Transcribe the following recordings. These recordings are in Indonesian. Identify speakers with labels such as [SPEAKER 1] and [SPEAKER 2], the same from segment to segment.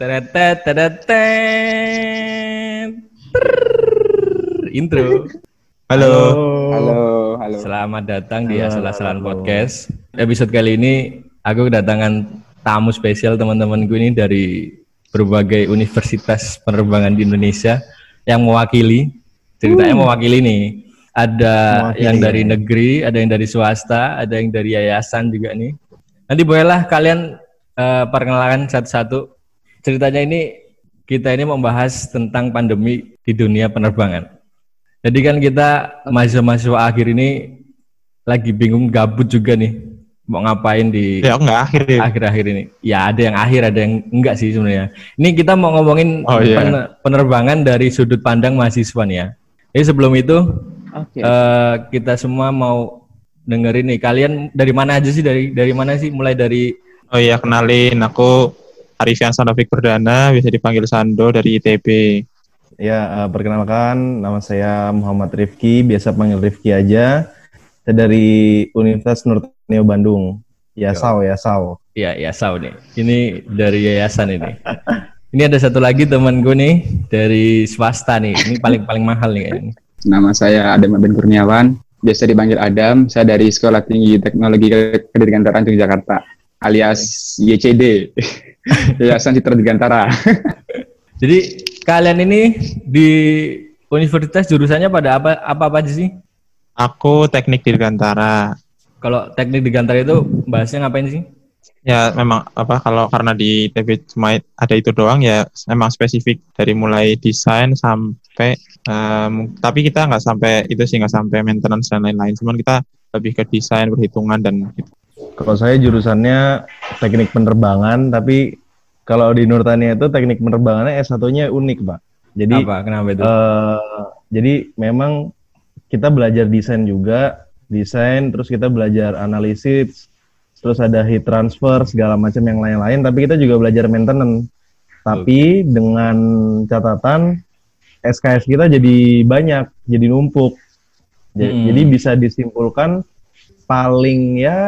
[SPEAKER 1] Teretet, teretet. Trrrr. Intro.
[SPEAKER 2] Halo.
[SPEAKER 3] Halo, halo.
[SPEAKER 1] Selamat datang di
[SPEAKER 2] Halo,
[SPEAKER 1] Asal Asalan
[SPEAKER 2] halo.
[SPEAKER 1] Podcast. Episode kali ini aku kedatangan tamu spesial teman-temanku ini dari berbagai universitas penerbangan di Indonesia yang mewakili. Ceritanya mewakili nih. Ada
[SPEAKER 2] Mewakili,
[SPEAKER 1] yang dari negeri, ada yang dari swasta, ada yang dari yayasan juga nih. Nanti bolehlah kalian eh, perkenalkan satu-satu. Ceritanya ini kita ini membahas tentang pandemi di dunia penerbangan. Jadi kan kita mahasiswa-mahasiswa akhir ini lagi bingung gabut juga nih mau ngapain di
[SPEAKER 2] Ya enggak akhir ya.
[SPEAKER 1] akhir-akhir ini. Ya ada yang akhir, ada yang enggak sih sebenarnya. Ini kita mau ngomongin
[SPEAKER 2] Oh, iya.
[SPEAKER 1] pen- penerbangan dari sudut pandang mahasiswa nih ya. Jadi sebelum itu
[SPEAKER 3] Oke.
[SPEAKER 1] eh, kita semua mau dengerin nih. Kalian dari mana aja sih? Dari dari mana sih? Mulai dari
[SPEAKER 2] Oh iya kenalin aku Arifan Sandovic Perdana, bisa dipanggil Sando dari ITB.
[SPEAKER 4] Ya, eh, perkenalkan nama saya Muhammad Rifki, biasa panggil Rifki aja. Saya dari Universitas Nurtanio Bandung. Ya, Sau, ya, Sau.
[SPEAKER 1] ya ya Sau nih. Ini dari yayasan ini. Ini ada satu lagi teman gue nih dari swasta nih. Ini paling paling mahal nih kayaknya.
[SPEAKER 3] Nama saya Adam Ben Kurniawan. Biasa dipanggil Adam. Saya dari Sekolah Tinggi Teknologi Kedirgantara Yogyakarta alias YCD. Yayasan Citra Dirgantara.
[SPEAKER 1] Jadi kalian ini di universitas jurusannya pada apa apa apa aja sih?
[SPEAKER 2] Aku teknik Dirgantara.
[SPEAKER 1] Kalau teknik di Gantara itu bahasnya ngapain sih?
[SPEAKER 2] Ya memang apa kalau karena di ITB cuma ada itu doang ya memang spesifik dari mulai desain sampai em, tapi kita nggak sampai itu sih nggak sampai maintenance dan lain-lain. Cuman kita lebih ke desain, perhitungan dan gitu.
[SPEAKER 4] Kalau saya jurusannya teknik penerbangan, tapi kalau di Nurtanio itu teknik penerbangannya S1-nya unik, Pak. Jadi,
[SPEAKER 1] apa? Kenapa itu?
[SPEAKER 4] eh, jadi memang kita belajar desain juga, desain, terus kita belajar analisis, terus ada heat transfer segala macam yang lain-lain. Tapi kita juga belajar maintenance. Tapi dengan catatan SKS kita jadi banyak, jadi numpuk. Ja-
[SPEAKER 1] Hmm.
[SPEAKER 4] Jadi bisa disimpulkan paling ya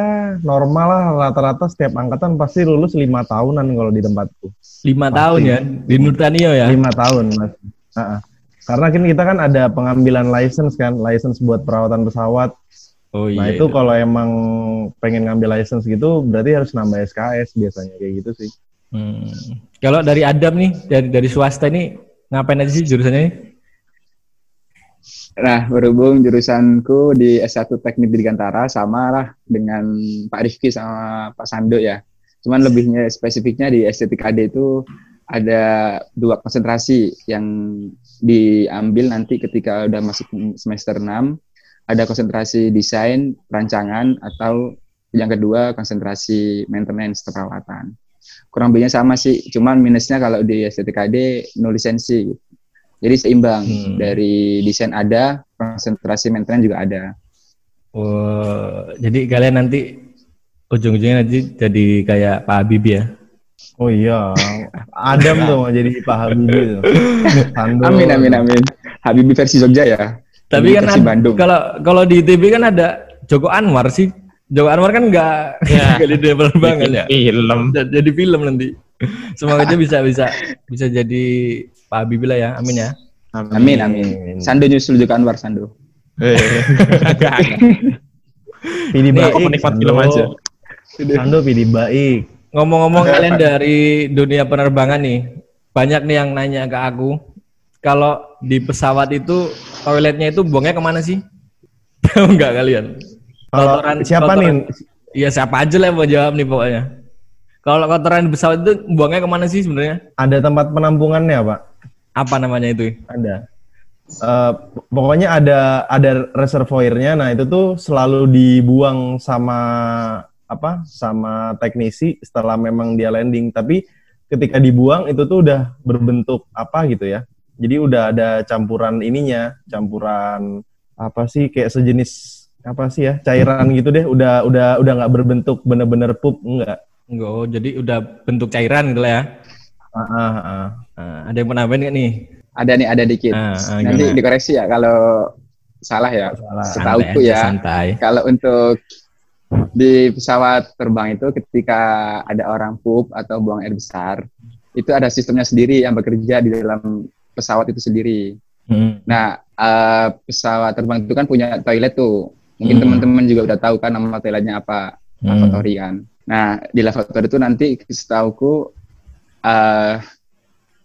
[SPEAKER 4] normal lah rata-rata setiap angkatan pasti lulus lima tahunan kalau di tempatku.
[SPEAKER 1] Lima
[SPEAKER 4] pasti.
[SPEAKER 1] tahun ya di Nurtanio ya.
[SPEAKER 4] Lima tahun mas. Ah. Karena kan kita kan ada pengambilan license kan, license buat perawatan pesawat.
[SPEAKER 1] Oh
[SPEAKER 4] nah
[SPEAKER 1] iya.
[SPEAKER 4] itu kalau emang pengen ngambil license gitu, berarti harus nambah SKS biasanya kayak gitu sih.
[SPEAKER 1] Hmm. Kalau dari Adam nih dari dari swasta ini ngapain aja sih jurusannya? ini?
[SPEAKER 3] Nah, berhubung jurusanku di S1 Teknik Dirgantara sama lah dengan Pak Rifki sama Pak Sando ya. Cuman lebihnya spesifiknya di STTKD itu ada dua konsentrasi yang diambil nanti ketika udah masuk semester 6 ada konsentrasi desain, rancangan atau yang kedua konsentrasi maintenance perawatan. Kurang lebihnya sama sih, cuman minusnya kalau di STTKD no lisensi. Jadi seimbang
[SPEAKER 1] Hmm.
[SPEAKER 3] dari desain ada, konsentrasi maintenance juga ada.
[SPEAKER 1] Oh, jadi kalian nanti ujung-ujungnya nanti jadi kayak Pak Habib ya?
[SPEAKER 4] Oh iya, Adam tuh mau jadi Pak Habibie tuh. Sando.
[SPEAKER 3] Amin amin amin. Habibie versi Jogja ya.
[SPEAKER 1] Tapi
[SPEAKER 3] Habibie
[SPEAKER 1] kan ada-
[SPEAKER 3] Bandung.
[SPEAKER 1] kalau kalau di ITB kan ada Joko Anwar sih. Joko Anwar kan nggak
[SPEAKER 2] Ya.
[SPEAKER 1] nggak di dunia penerbangan ya.
[SPEAKER 2] Film.
[SPEAKER 1] Jadi jadi film nanti. Semoga aja bisa bisa bisa jadi Pak Habibie lah ya. Amin ya.
[SPEAKER 3] Amin amin. Sando nyusul Joko Anwar Sando.
[SPEAKER 2] Eh,
[SPEAKER 1] Nih,
[SPEAKER 4] baik.
[SPEAKER 2] aku penikmat
[SPEAKER 4] Sando.
[SPEAKER 2] film aja.
[SPEAKER 4] Sando pidi baik.
[SPEAKER 1] Ngomong-ngomong kalian dari dunia penerbangan nih, banyak nih yang nanya ke aku, kalau di pesawat itu toiletnya itu buangnya ke mana sih? Tahu nggak kalian?
[SPEAKER 4] Kalau
[SPEAKER 1] Kotoran-
[SPEAKER 4] siapa
[SPEAKER 1] kotoran-
[SPEAKER 4] nih?
[SPEAKER 1] Iya siapa aja lah yang mau jawab nih pokoknya. Kalau kotoran di pesawat itu buangnya ke mana sih sebenarnya?
[SPEAKER 4] Ada tempat penampungannya, Pak?
[SPEAKER 1] Apa namanya itu?
[SPEAKER 4] Ada. Eh, pokoknya ada ada reservoirnya. Nah itu tuh selalu dibuang sama apa? Sama teknisi setelah memang dia landing. Tapi ketika dibuang itu tuh udah berbentuk apa gitu ya? Jadi udah ada campuran ininya, campuran apa sih kayak sejenis apa sih ya cairan gitu deh. Udah udah udah nggak berbentuk bener-bener pup enggak.
[SPEAKER 1] Enggak, oh, jadi udah bentuk cairan gitu lah ya.
[SPEAKER 4] Ah, ah.
[SPEAKER 1] Nah, ada yang pernah nggak nih?
[SPEAKER 3] Ada nih ada dikit.
[SPEAKER 1] Ah, ah,
[SPEAKER 3] Nanti
[SPEAKER 1] gimana?
[SPEAKER 3] dikoreksi ya kalau salah ya.
[SPEAKER 4] Salah.
[SPEAKER 3] Setauku
[SPEAKER 1] Santai aja,
[SPEAKER 3] ya.
[SPEAKER 1] Santai.
[SPEAKER 3] Kalau untuk di pesawat terbang itu ketika ada orang pup atau buang air besar, itu ada sistemnya sendiri yang bekerja di dalam pesawat itu sendiri.
[SPEAKER 1] Hmm.
[SPEAKER 3] Nah, eh, pesawat terbang itu kan punya toilet tuh. Mungkin
[SPEAKER 1] Hmm.
[SPEAKER 3] teman-teman juga udah tahu kan nama toiletnya apa,
[SPEAKER 1] Hmm.
[SPEAKER 3] lavatory kan. Nah, di lavatory itu nanti setauku eh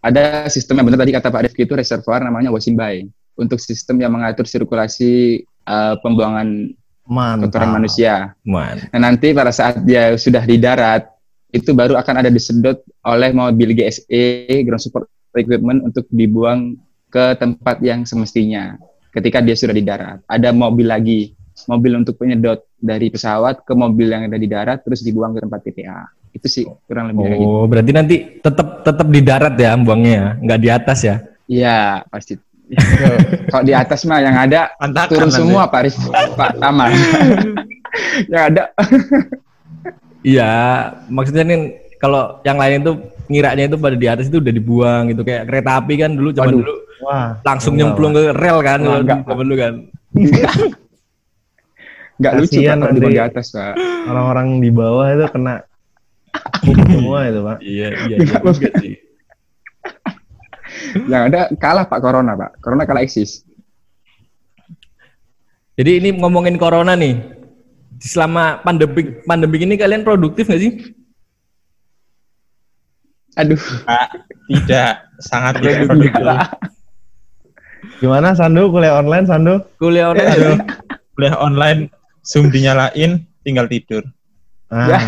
[SPEAKER 3] ada sistem yang benar tadi kata Pak Rifki itu reservoir namanya Wasimbai untuk sistem yang mengatur sirkulasi eh, pembuangan
[SPEAKER 4] Mantap.
[SPEAKER 3] kotoran manusia.
[SPEAKER 1] Man.
[SPEAKER 3] Nah, nanti pada saat dia sudah di darat, itu baru akan ada disedot oleh mobil GSE, Ground Support Equipment, untuk dibuang ke tempat yang semestinya ketika dia sudah di darat. Ada mobil lagi, mobil untuk penyedot dari pesawat ke mobil yang ada di darat, terus dibuang ke tempat TPA. Itu sih kurang lebih kayak gitu.
[SPEAKER 1] Oh, berarti nanti tetap tetap di darat ya buangnya ya, nggak di atas ya?
[SPEAKER 3] Iya, pasti. Kalau di atas mah yang ada
[SPEAKER 2] Antakan
[SPEAKER 3] turun
[SPEAKER 2] nanti.
[SPEAKER 3] semua Pak Rif, Pak Tama. yang ada
[SPEAKER 1] Iya, maksudnya nih kalau yang lain itu ngiranya itu pada di atas itu udah dibuang gitu kayak kereta api kan dulu zaman dulu
[SPEAKER 4] Wah.
[SPEAKER 1] langsung
[SPEAKER 4] enggak,
[SPEAKER 1] nyemplung ke rel kan
[SPEAKER 3] Enggak,
[SPEAKER 1] zaman dulu kan.
[SPEAKER 3] nggak lucu Pak, kalau di di atas Pak.
[SPEAKER 4] Orang-orang di bawah itu kena semua itu, Pak.
[SPEAKER 1] Iya, iya, iya juga sih.
[SPEAKER 3] Yang ada kalah Pak Corona Pak. Corona kalah eksis.
[SPEAKER 1] Jadi ini ngomongin corona nih. Selama pandemi pandemi ini kalian produktif nggak sih?
[SPEAKER 3] Aduh.
[SPEAKER 2] Pak, tidak sangat tidak
[SPEAKER 3] Produktif.
[SPEAKER 2] produktif.
[SPEAKER 4] Gimana Sandu kuliah online Sandu?
[SPEAKER 1] Kuliah online.
[SPEAKER 3] Aduh.
[SPEAKER 2] Kuliah online, Zoom dinyalain, tinggal tidur.
[SPEAKER 4] Ah,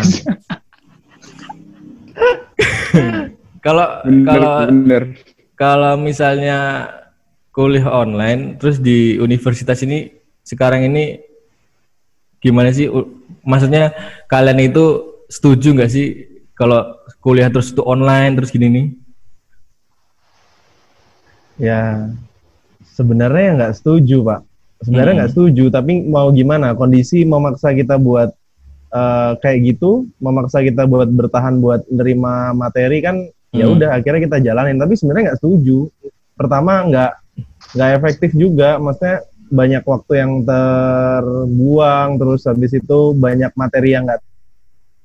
[SPEAKER 1] Kalau
[SPEAKER 3] bener,
[SPEAKER 1] kalau
[SPEAKER 3] bener.
[SPEAKER 1] kalau misalnya kuliah online terus di universitas ini sekarang ini gimana sih maksudnya kalian itu setuju nggak sih kalau kuliah terus itu online terus gini nih
[SPEAKER 4] ya sebenarnya ya nggak setuju Pak. Sebenarnya
[SPEAKER 1] Hmm.
[SPEAKER 4] nggak setuju, tapi mau gimana? Kondisi memaksa kita buat eh, kayak gitu, memaksa kita buat bertahan buat nerima materi kan ya
[SPEAKER 1] Hmm.
[SPEAKER 4] udah akhirnya kita jalanin. Tapi sebenarnya nggak setuju. Pertama nggak nggak efektif juga, maksudnya banyak waktu yang terbuang, terus habis itu banyak materi yang nggak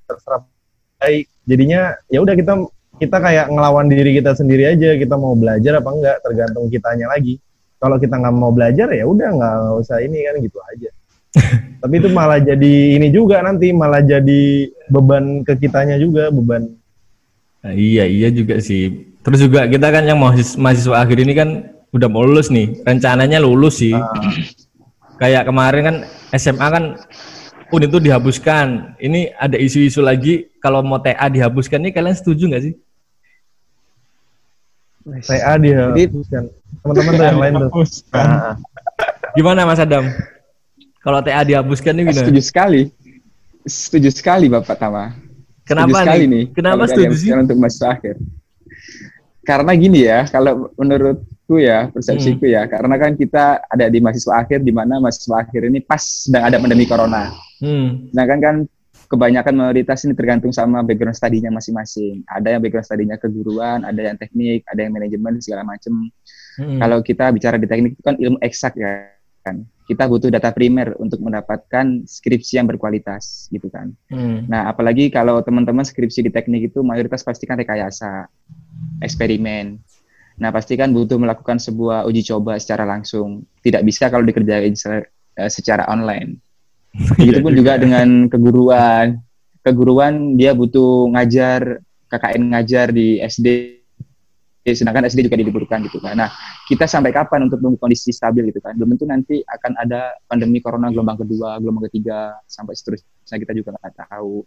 [SPEAKER 4] terserap baik. Jadinya ya udah kita kita kayak ngelawan diri kita sendiri aja. Kita mau belajar apa enggak tergantung kitanya lagi. Kalau kita nggak mau belajar ya udah nggak usah ini kan gitu aja. Tapi itu malah jadi ini juga nanti malah jadi beban ke kitanya juga beban.
[SPEAKER 1] Nah, iya iya juga sih. Terus juga kita kan yang mahasiswa, mahasiswa akhir ini kan udah mau lulus nih. Rencananya lulus sih. Kayak kemarin kan SMA kan unit itu dihapuskan. Ini ada isu-isu lagi kalau mau TA dihapuskan nih kalian setuju nggak sih
[SPEAKER 4] TA dia
[SPEAKER 3] Jadi-
[SPEAKER 4] teman-teman tuh yang lain tuh.
[SPEAKER 2] Hapuskan.
[SPEAKER 4] Nah,
[SPEAKER 1] Gimana Mas Adam? Kalau TA dihapuskan nih gimana?
[SPEAKER 3] Setuju sekali. Setuju sekali Bapak Tama.
[SPEAKER 1] Kenapa
[SPEAKER 3] setuju sekali
[SPEAKER 1] nih?
[SPEAKER 3] nih.
[SPEAKER 1] Kenapa
[SPEAKER 3] kalau
[SPEAKER 1] setuju sih?
[SPEAKER 3] untuk mahasiswa akhir. Karena gini ya, kalau menurutku ya, persepsiku
[SPEAKER 1] Hmm.
[SPEAKER 3] ya, karena kan kita ada di mahasiswa akhir, di mana mahasiswa akhir ini pas sedang ada pandemi corona.
[SPEAKER 1] Hmm.
[SPEAKER 3] Sedangkan kan kebanyakan mayoritas ini tergantung sama background studinya masing-masing. Ada yang background studinya keguruan, ada yang teknik, ada yang manajemen segala macam.
[SPEAKER 1] Hmm.
[SPEAKER 3] Kalau kita bicara di teknik itu kan ilmu eksak ya kan. Kita butuh data primer untuk mendapatkan skripsi yang berkualitas gitu kan.
[SPEAKER 1] Hmm.
[SPEAKER 3] Nah, apalagi kalau teman-teman skripsi di teknik itu mayoritas pasti kan rekayasa, eksperimen. Nah, pasti kan butuh melakukan sebuah uji coba secara langsung. Tidak bisa kalau dikerjain eh, secara online. Begitupun juga dengan keguruan. Keguruan dia butuh ngajar, KKN ngajar di SD, sedangkan SD juga diliburkan gitu kan. Nah, kita sampai kapan untuk menunggu kondisi stabil gitu kan? Belum tentu nanti akan ada pandemi corona gelombang kedua, gelombang ketiga, sampai seterusnya kita juga nggak tahu.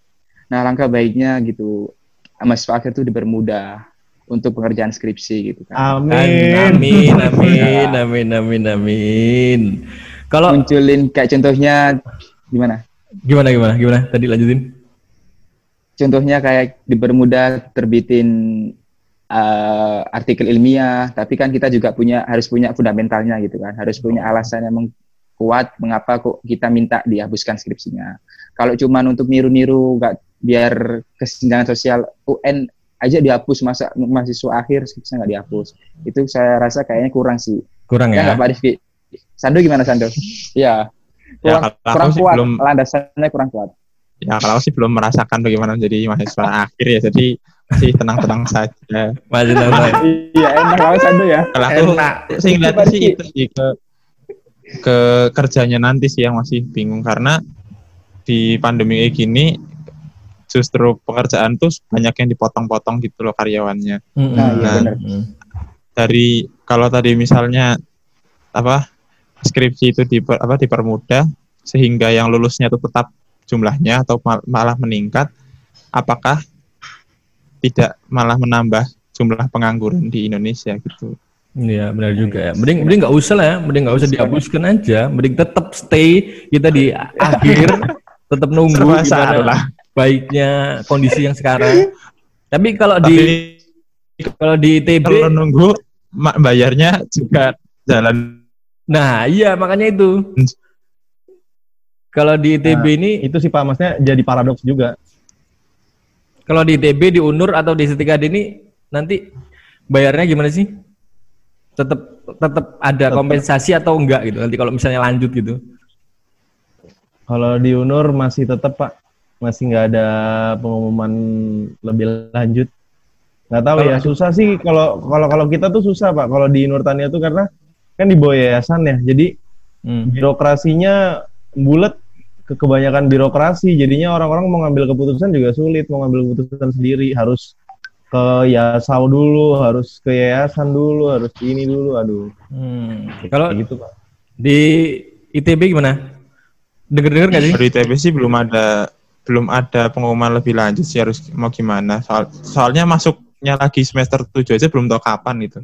[SPEAKER 3] Nah, langkah baiknya gitu, mahasiswa akhir itu dipermudah untuk pengerjaan skripsi gitu kan.
[SPEAKER 4] Amin.
[SPEAKER 1] Amin, amin, amin, amin, amin. Kalau
[SPEAKER 3] Munculin kayak contohnya gimana?
[SPEAKER 1] gimana gimana gimana? Tadi lanjutin.
[SPEAKER 3] contohnya kayak dipermudah terbitin eh, artikel ilmiah, tapi kan kita juga punya harus punya fundamentalnya gitu kan, harus punya alasan yang kuat mengapa kok kita minta dihapuskan skripsinya. Kalau cuman untuk niru-niru nggak biar kesenjangan sosial UN aja dihapus masa mahasiswa akhir skripsinya nggak dihapus, itu saya rasa kayaknya kurang sih.
[SPEAKER 1] Kurang
[SPEAKER 3] Ya
[SPEAKER 1] ya.
[SPEAKER 3] Pak Rifki? Sando gimana Sando? Iya.
[SPEAKER 2] Ya,
[SPEAKER 3] Kurang,
[SPEAKER 2] kalau
[SPEAKER 3] kurang
[SPEAKER 2] sih
[SPEAKER 3] kuat,
[SPEAKER 2] belum-
[SPEAKER 3] landasannya kurang kuat.
[SPEAKER 2] ya kalau sih belum merasakan bagaimana menjadi mahasiswa akhir ya jadi masih tenang-tenang saja.
[SPEAKER 1] Masih tenang.
[SPEAKER 3] Iya enak banget Sando ya.
[SPEAKER 2] Kalau aku
[SPEAKER 1] Enak.
[SPEAKER 2] sih ngeliatnya
[SPEAKER 3] Coba
[SPEAKER 2] sih itu sih ke ke kerjanya nanti sih yang masih bingung karena di pandemi kayak gini justru pekerjaan tuh banyak yang dipotong-potong gitu loh karyawannya.
[SPEAKER 3] Nah, iya
[SPEAKER 2] Nah,
[SPEAKER 3] benar.
[SPEAKER 2] Dari kalau tadi misalnya apa skripsi itu diper, apa dipermudah sehingga yang lulusnya itu tetap jumlahnya atau mal- malah meningkat, apakah tidak malah menambah jumlah pengangguran di Indonesia gitu?
[SPEAKER 1] Iya benar juga ya. Mending mending nggak usah lah ya. Mending nggak usah dihapuskan aja. Mending tetap stay kita di akhir. Tetap nunggu
[SPEAKER 2] Serba
[SPEAKER 1] gimana baiknya kondisi yang sekarang. Tapi kalau di
[SPEAKER 2] Tapi
[SPEAKER 1] kalau di ITB,
[SPEAKER 2] kalau nunggu bayarnya juga jalan
[SPEAKER 1] nah iya makanya itu. Kalau di ITB
[SPEAKER 4] Nah,
[SPEAKER 1] ini,
[SPEAKER 4] Itu sih Pak, maksudnya jadi paradoks juga.
[SPEAKER 1] kalau di ITB di UNUR atau di Setikad ini nanti bayarnya gimana sih? Tetap tetap ada
[SPEAKER 4] Tetep.
[SPEAKER 1] kompensasi atau enggak gitu? Nanti kalau misalnya lanjut gitu.
[SPEAKER 4] Kalau di UNUR masih tetap Pak, masih nggak ada pengumuman lebih lanjut. Nggak tahu
[SPEAKER 1] Kalau
[SPEAKER 4] ya, susah sih kalau kalau kalau kita tuh susah Pak. Kalau di Nurtania tuh karena kan di bawah yayasan ya, jadi
[SPEAKER 1] Hmm.
[SPEAKER 4] birokrasinya bulat ke kebanyakan birokrasi, jadinya orang-orang mau ngambil keputusan juga sulit, mau ngambil keputusan sendiri harus ke Yasau dulu, harus ke yayasan dulu, harus ini dulu, aduh.
[SPEAKER 1] Hmm. Kalau
[SPEAKER 4] gitu Pak.
[SPEAKER 1] di ITB gimana? Dengar-dengar nggak sih?
[SPEAKER 2] di ITB sih belum ada belum ada pengumuman lebih lanjut sih harus mau gimana soal soalnya masuknya lagi semester 7 aja belum tahu kapan itu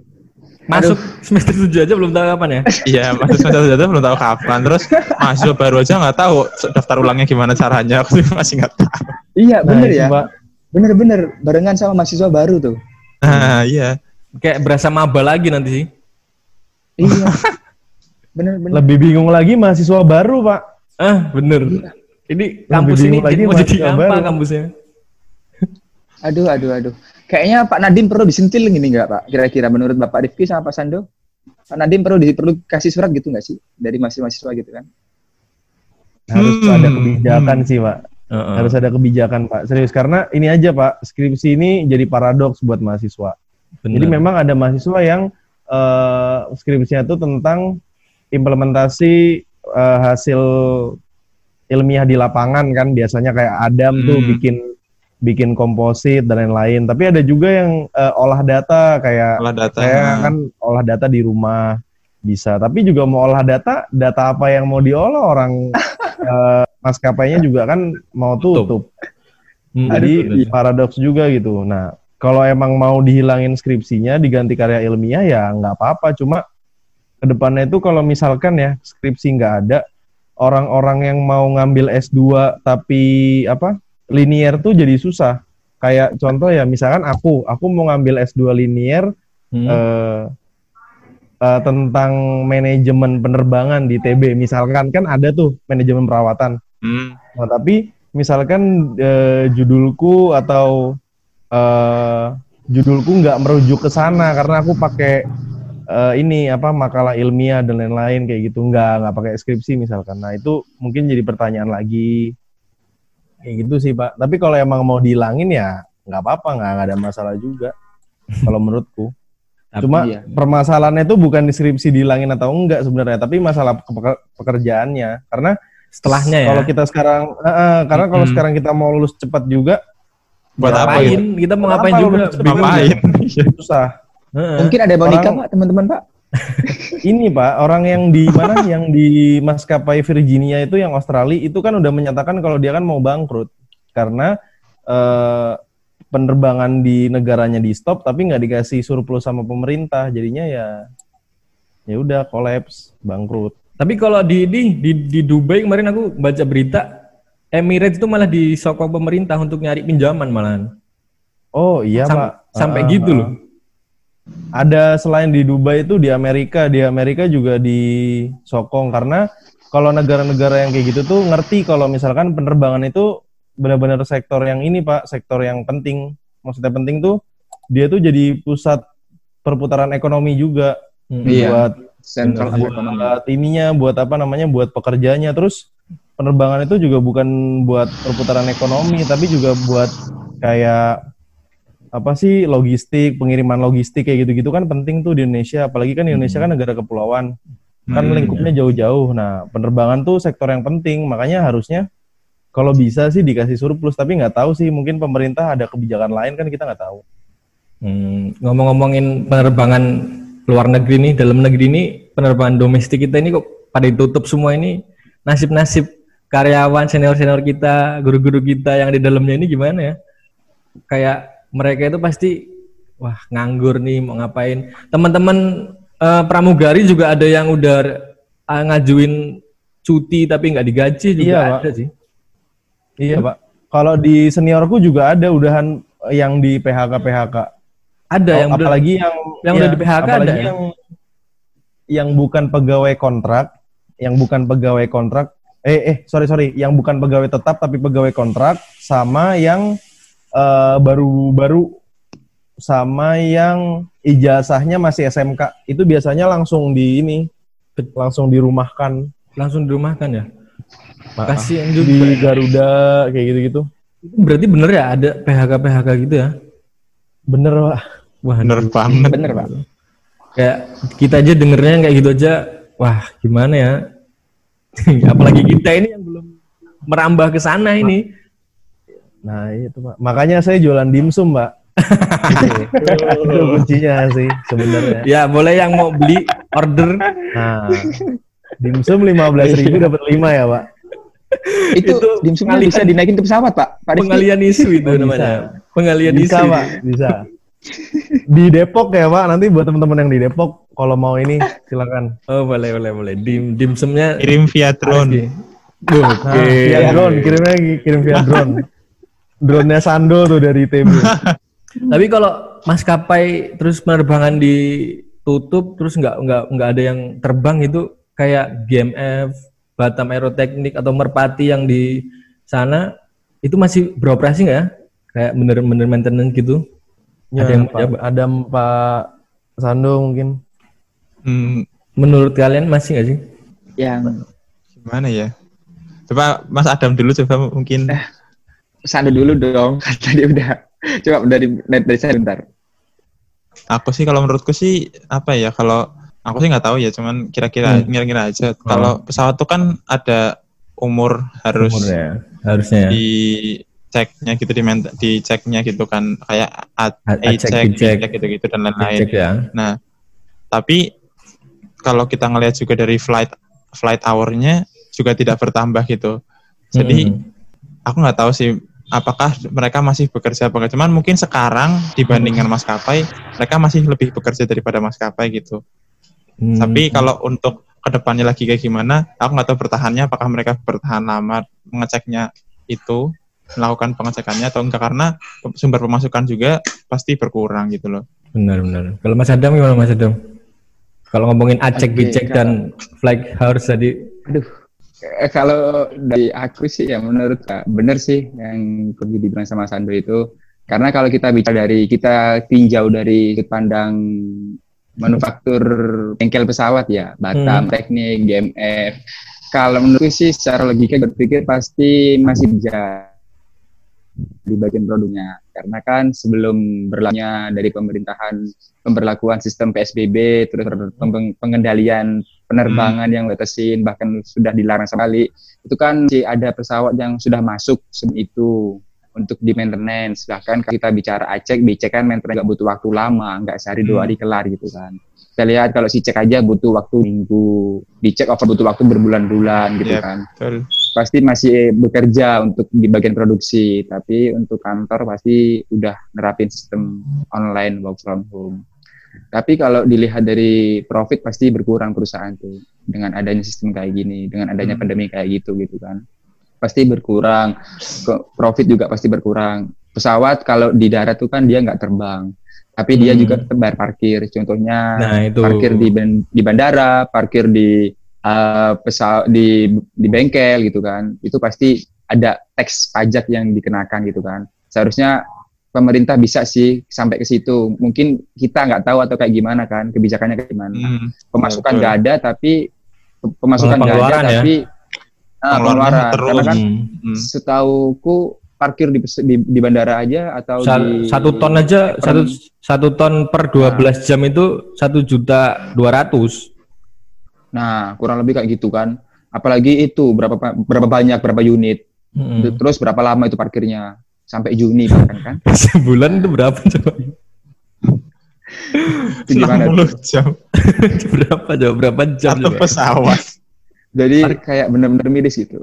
[SPEAKER 1] Masuk semester 7 aja belum tahu kapan ya?
[SPEAKER 2] iya masuk semester 7 aja belum tahu kapan terus mahasiswa baru aja nggak tahu daftar ulangnya gimana caranya aku sih masih nggak tahu
[SPEAKER 3] Iya
[SPEAKER 4] Nah,
[SPEAKER 3] bener ya.
[SPEAKER 4] Pak.
[SPEAKER 3] Bener-bener barengan sama mahasiswa baru tuh.
[SPEAKER 2] nah iya
[SPEAKER 1] Kayak berasa maba lagi nanti sih.
[SPEAKER 3] Iya. Bener-bener.
[SPEAKER 4] Lebih bingung lagi mahasiswa baru, Pak.
[SPEAKER 1] Ah, bener. Ini kampus
[SPEAKER 4] bingung
[SPEAKER 1] ini
[SPEAKER 4] lagi
[SPEAKER 1] mau jadi apa
[SPEAKER 4] baru.
[SPEAKER 1] kampusnya?
[SPEAKER 3] Aduh, aduh, aduh. Kayaknya Pak Nadim perlu disentil gini nggak Pak? Kira-kira menurut Bapak Rifki sama Pak Sando? Pak Nadim perlu di, perlu kasih surat gitu nggak sih dari mahasiswa-mahasiswa gitu kan?
[SPEAKER 4] Harus
[SPEAKER 2] Hmm.
[SPEAKER 4] ada kebijakan sih, Pak.
[SPEAKER 1] Heeh.
[SPEAKER 4] Harus ada kebijakan, Pak. Serius karena ini aja, Pak. Skripsi ini jadi paradoks buat mahasiswa.
[SPEAKER 1] Bener.
[SPEAKER 4] Jadi memang ada mahasiswa yang eh, skripsinya itu tentang implementasi eh, hasil ilmiah di lapangan kan biasanya kayak Adam tuh
[SPEAKER 2] Hmm.
[SPEAKER 4] bikin bikin komposit dan lain-lain. Tapi ada juga yang eh, olah data kayak
[SPEAKER 2] olah data
[SPEAKER 4] saya kan olah data di rumah bisa. Tapi juga mau olah data, data apa yang mau diolah orang eh, maskapainya juga kan mau
[SPEAKER 1] Tutup.
[SPEAKER 4] tutup.
[SPEAKER 1] Hmm,
[SPEAKER 4] Jadi paradoks juga gitu. Nah, kalau emang mau dihilangin skripsinya diganti karya ilmiah ya nggak apa-apa. Cuma ke depannya itu kalau misalkan ya skripsi nggak ada, orang-orang yang mau ngambil S2 tapi apa linier tuh jadi susah. Kayak contoh ya, misalkan aku, aku mau ngambil S2 linier
[SPEAKER 1] Hmm.
[SPEAKER 4] eh, eh, tentang manajemen penerbangan di TB. Misalkan kan ada tuh manajemen perawatan.
[SPEAKER 2] Hmm.
[SPEAKER 4] Nah, tapi misalkan eh, judulku atau eh, judulku nggak merujuk ke sana karena aku pakai eh, ini apa makalah ilmiah dan lain-lain kayak gitu nggak nggak pakai skripsi misalkan. Nah itu mungkin jadi pertanyaan lagi kayak gitu sih pak. Tapi kalau emang mau dihilangin ya nggak apa-apa nggak nggak ada masalah juga kalau menurutku.
[SPEAKER 1] Tapi
[SPEAKER 4] Cuma
[SPEAKER 3] iya.
[SPEAKER 4] permasalahannya itu bukan deskripsi dihilangin atau enggak sebenarnya, tapi masalah pekerjaannya. Karena
[SPEAKER 1] setelahnya ya.
[SPEAKER 4] kalau kita sekarang, eh, eh, karena kalau
[SPEAKER 2] Mm-mm.
[SPEAKER 4] sekarang kita mau lulus cepat juga,
[SPEAKER 2] buat apa
[SPEAKER 1] ngapain?
[SPEAKER 2] gitu
[SPEAKER 1] Kita mau ngapain juga?
[SPEAKER 2] ngapain
[SPEAKER 4] susah.
[SPEAKER 1] Heeh.
[SPEAKER 3] Mungkin ada yang mau nikah
[SPEAKER 4] Orang-
[SPEAKER 3] Pak, teman-teman Pak?
[SPEAKER 4] Ini pak, orang yang di mana, yang di maskapai Virginia itu, yang Australia itu kan udah menyatakan kalau dia kan mau bangkrut karena eh, penerbangan di negaranya di stop, tapi nggak dikasih surplus sama pemerintah, jadinya ya ya udah kolaps, bangkrut.
[SPEAKER 1] Tapi kalau di, di di di Dubai kemarin aku baca berita Emirates itu malah disokong pemerintah untuk nyari pinjaman malahan.
[SPEAKER 4] Oh iya
[SPEAKER 1] Sam-
[SPEAKER 4] pak,
[SPEAKER 1] sampai
[SPEAKER 4] Ah,
[SPEAKER 1] gitu
[SPEAKER 4] ah.
[SPEAKER 1] loh.
[SPEAKER 4] Ada selain di Dubai itu di Amerika, di Amerika juga disokong karena kalau negara-negara yang kayak gitu tuh ngerti kalau misalkan penerbangan itu benar-benar sektor yang ini pak, sektor yang penting. Maksudnya penting tuh dia tuh jadi pusat perputaran ekonomi juga
[SPEAKER 1] Hmm.
[SPEAKER 3] Iya.
[SPEAKER 4] buat
[SPEAKER 1] Bener.
[SPEAKER 3] ekonomi.
[SPEAKER 4] buat ininya, buat apa namanya, buat pekerjanya. Terus penerbangan itu juga bukan buat perputaran ekonomi, tapi juga buat kayak apa sih logistik, pengiriman logistik kayak gitu-gitu kan penting tuh di Indonesia. Apalagi kan Indonesia kan negara kepulauan. Kan
[SPEAKER 2] Hmm,
[SPEAKER 4] lingkupnya jauh-jauh. Nah, penerbangan tuh sektor yang penting. Makanya harusnya kalau bisa sih dikasih surplus. Tapi nggak tahu sih, mungkin pemerintah ada kebijakan lain kan kita nggak tahu.
[SPEAKER 1] Hmm, ngomong-ngomongin penerbangan luar negeri nih, dalam negeri ini penerbangan domestik kita ini kok pada ditutup semua ini nasib-nasib karyawan senior-senior kita, guru-guru kita yang di dalamnya ini gimana ya? Kayak mereka itu pasti wah nganggur nih mau ngapain? Teman-teman eh, pramugari juga ada yang udah eh, ngajuin cuti tapi nggak digaji juga
[SPEAKER 4] Iya, Pak.
[SPEAKER 1] ada sih.
[SPEAKER 4] Iya, Pak. Kalau di seniorku juga ada udahan yang di PHK PHK.
[SPEAKER 1] Ada
[SPEAKER 4] Oh,
[SPEAKER 1] yang udah-
[SPEAKER 4] apalagi yang
[SPEAKER 1] yang udah di PHK ada
[SPEAKER 4] apalagi
[SPEAKER 1] ya?
[SPEAKER 4] yang yang bukan pegawai kontrak, yang bukan pegawai kontrak, eh eh sorry sorry, yang bukan pegawai tetap tapi pegawai kontrak sama yang eh, baru-baru sama yang ijazahnya masih SMK itu biasanya langsung di ini langsung dirumahkan
[SPEAKER 1] langsung dirumahkan ya.
[SPEAKER 4] Nah,
[SPEAKER 1] Kasihan
[SPEAKER 4] di
[SPEAKER 1] juga.
[SPEAKER 4] Garuda kayak gitu-gitu.
[SPEAKER 1] Berarti bener ya ada PHK PHK gitu ya?
[SPEAKER 4] Bener pak.
[SPEAKER 1] Wah,
[SPEAKER 2] Bener banget.
[SPEAKER 3] Bener pak.
[SPEAKER 1] Kayak kita aja dengernya kayak gitu aja, wah gimana ya? Apalagi kita ini yang belum merambah ke sana ini.
[SPEAKER 4] Nah itu pak. Makanya saya jualan dimsum pak. itu kuncinya sih sebenarnya.
[SPEAKER 1] Ya boleh yang mau beli order
[SPEAKER 4] Nah, dimsum lima belas ribu dapat lima ya pak.
[SPEAKER 3] Itu,
[SPEAKER 1] Itu
[SPEAKER 3] dimsumnya
[SPEAKER 1] pengalian-
[SPEAKER 3] bisa dinaikin ke pesawat pak. Pak
[SPEAKER 1] pengalian isu itu
[SPEAKER 4] Oh, bisa.
[SPEAKER 1] namanya. Pengalian
[SPEAKER 4] Bisa
[SPEAKER 1] isu.
[SPEAKER 4] pak, bisa. Di Depok ya pak. Nanti buat teman-teman yang di Depok, kalau mau ini silakan.
[SPEAKER 1] Oh boleh boleh boleh. Dim dimsumnya
[SPEAKER 2] Kirim via drone.
[SPEAKER 1] Oke.
[SPEAKER 4] Nah, via drone, kirimnya kirim via drone. Drone-nya Sando tuh dari ITB.
[SPEAKER 1] Tapi kalau maskapai terus penerbangan ditutup terus nggak nggak nggak ada yang terbang itu kayak GMF, Batam Aeroteknik atau Merpati yang di sana itu masih beroperasi nggak ya? Kayak bener-bener maintenance gitu?
[SPEAKER 4] Ya,
[SPEAKER 1] Ada yang
[SPEAKER 4] Pak, ada Pak Sando mungkin.
[SPEAKER 2] Hmm,
[SPEAKER 1] Menurut kalian masih nggak sih?
[SPEAKER 3] Yang
[SPEAKER 2] gimana ya? Coba Mas Adam dulu coba mungkin.
[SPEAKER 3] Sana dulu dong. Kan Tadi udah. Coba dari dari, dari saya bentar.
[SPEAKER 2] Aku sih kalau menurutku sih apa ya kalau aku sih nggak tahu ya cuman kira-kira
[SPEAKER 1] Hmm.
[SPEAKER 2] kira-kira aja kalau pesawat tuh kan ada umur harus
[SPEAKER 1] Umurnya, harusnya ya.
[SPEAKER 2] diceknya gitu di diceknya gitu kan kayak A,
[SPEAKER 1] A-
[SPEAKER 2] A
[SPEAKER 1] A-check,
[SPEAKER 2] check,
[SPEAKER 1] B-check.
[SPEAKER 2] B-check gitu-gitu dan lain-lain.
[SPEAKER 1] Ya.
[SPEAKER 2] Nah, tapi kalau kita ngelihat juga dari flight flight hour-nya juga tidak bertambah gitu. Jadi
[SPEAKER 1] Hmm.
[SPEAKER 2] aku nggak tahu sih apakah mereka masih bekerja apa nggak. Cuman mungkin sekarang dibandingkan maskapai mereka masih lebih bekerja daripada maskapai gitu.
[SPEAKER 1] Hmm.
[SPEAKER 2] Tapi kalau untuk ke depannya lagi kayak gimana, aku nggak tahu bertahannya apakah mereka bertahan lama mengeceknya itu melakukan pengecekannya atau enggak karena sumber pemasukan juga pasti berkurang gitu loh.
[SPEAKER 1] benar benar. Kalau Mas Adam gimana Mas Adam? Kalau ngomongin acek
[SPEAKER 3] Oke,
[SPEAKER 1] bicek
[SPEAKER 3] kalau-
[SPEAKER 1] dan flag house tadi
[SPEAKER 3] Aduh. Eh, kalau dari aku sih ya menurut Kak, bener sih yang pergi dibilang sama Sando itu. Karena kalau kita bicara dari kita tinjau dari sudut pandang manufaktur bengkel pesawat ya, Batam,
[SPEAKER 1] Hmm.
[SPEAKER 3] Teknik, GMF. Kalau menurutku sih secara logika berpikir pasti masih bisa di bagian produknya. Karena kan sebelum berlakunya dari pemerintahan pemberlakuan sistem PSBB, terus peng- pengendalian penerbangan yang batasin bahkan sudah dilarang sekali. Itu kan masih ada pesawat yang sudah masuk sebelum itu untuk di maintenance. Bahkan kalau kita bicara acek becek kan maintenance nggak butuh waktu lama nggak sehari dua hari kelar gitu kan. Kita lihat kalau si cek aja butuh waktu minggu. Dicek over butuh waktu berbulan-bulan gitu
[SPEAKER 2] Yep.
[SPEAKER 3] kan.
[SPEAKER 2] Betul.
[SPEAKER 3] pasti masih bekerja untuk di bagian produksi tapi untuk kantor pasti udah nerapin sistem online work from home tapi kalau dilihat dari profit pasti berkurang perusahaan tuh. Dengan adanya sistem kayak gini dengan adanya
[SPEAKER 2] Hmm.
[SPEAKER 3] pandemi kayak gitu gitu kan. Pasti berkurang. Profit juga pasti berkurang. Pesawat kalau di darat tuh kan dia nggak terbang. Tapi dia
[SPEAKER 1] Hmm.
[SPEAKER 3] juga tetap bayar parkir. Contohnya
[SPEAKER 1] Nah, itu.
[SPEAKER 3] parkir di di bandara parkir di uh, pesawat di di bengkel gitu kan. Itu pasti ada teks pajak yang dikenakan gitu kan. Seharusnya pemerintah bisa sih sampai ke situ mungkin kita nggak tahu atau kayak gimana kan kebijakannya kayak gimana
[SPEAKER 2] Hmm,
[SPEAKER 3] pemasukan nggak ada tapi pemasukan nggak ada
[SPEAKER 1] Pengeluaran ya?
[SPEAKER 3] tapi ah,
[SPEAKER 2] Pengeluarannya
[SPEAKER 3] pengeluaran
[SPEAKER 2] terus.
[SPEAKER 3] karena kan
[SPEAKER 1] Hmm.
[SPEAKER 2] Hmm.
[SPEAKER 3] setauku parkir di, di, di bandara aja atau
[SPEAKER 1] Sa-
[SPEAKER 3] di
[SPEAKER 1] satu ton aja
[SPEAKER 3] per-
[SPEAKER 1] satu satu ton per 12 jam itu satu juta dua ratus
[SPEAKER 3] Nah, kurang lebih kayak gitu kan. Apalagi itu berapa pa- berapa banyak berapa unit.
[SPEAKER 1] Hmm.
[SPEAKER 3] Terus berapa lama itu parkirnya? Sampai Juni bahkan kan.
[SPEAKER 1] sebulan itu berapa coba
[SPEAKER 3] Itu gimana?
[SPEAKER 2] 60 jam
[SPEAKER 1] berapa coba berapa jam
[SPEAKER 2] satu
[SPEAKER 1] coba?
[SPEAKER 2] pesawat.
[SPEAKER 3] Jadi kayak bener-bener miris gitu.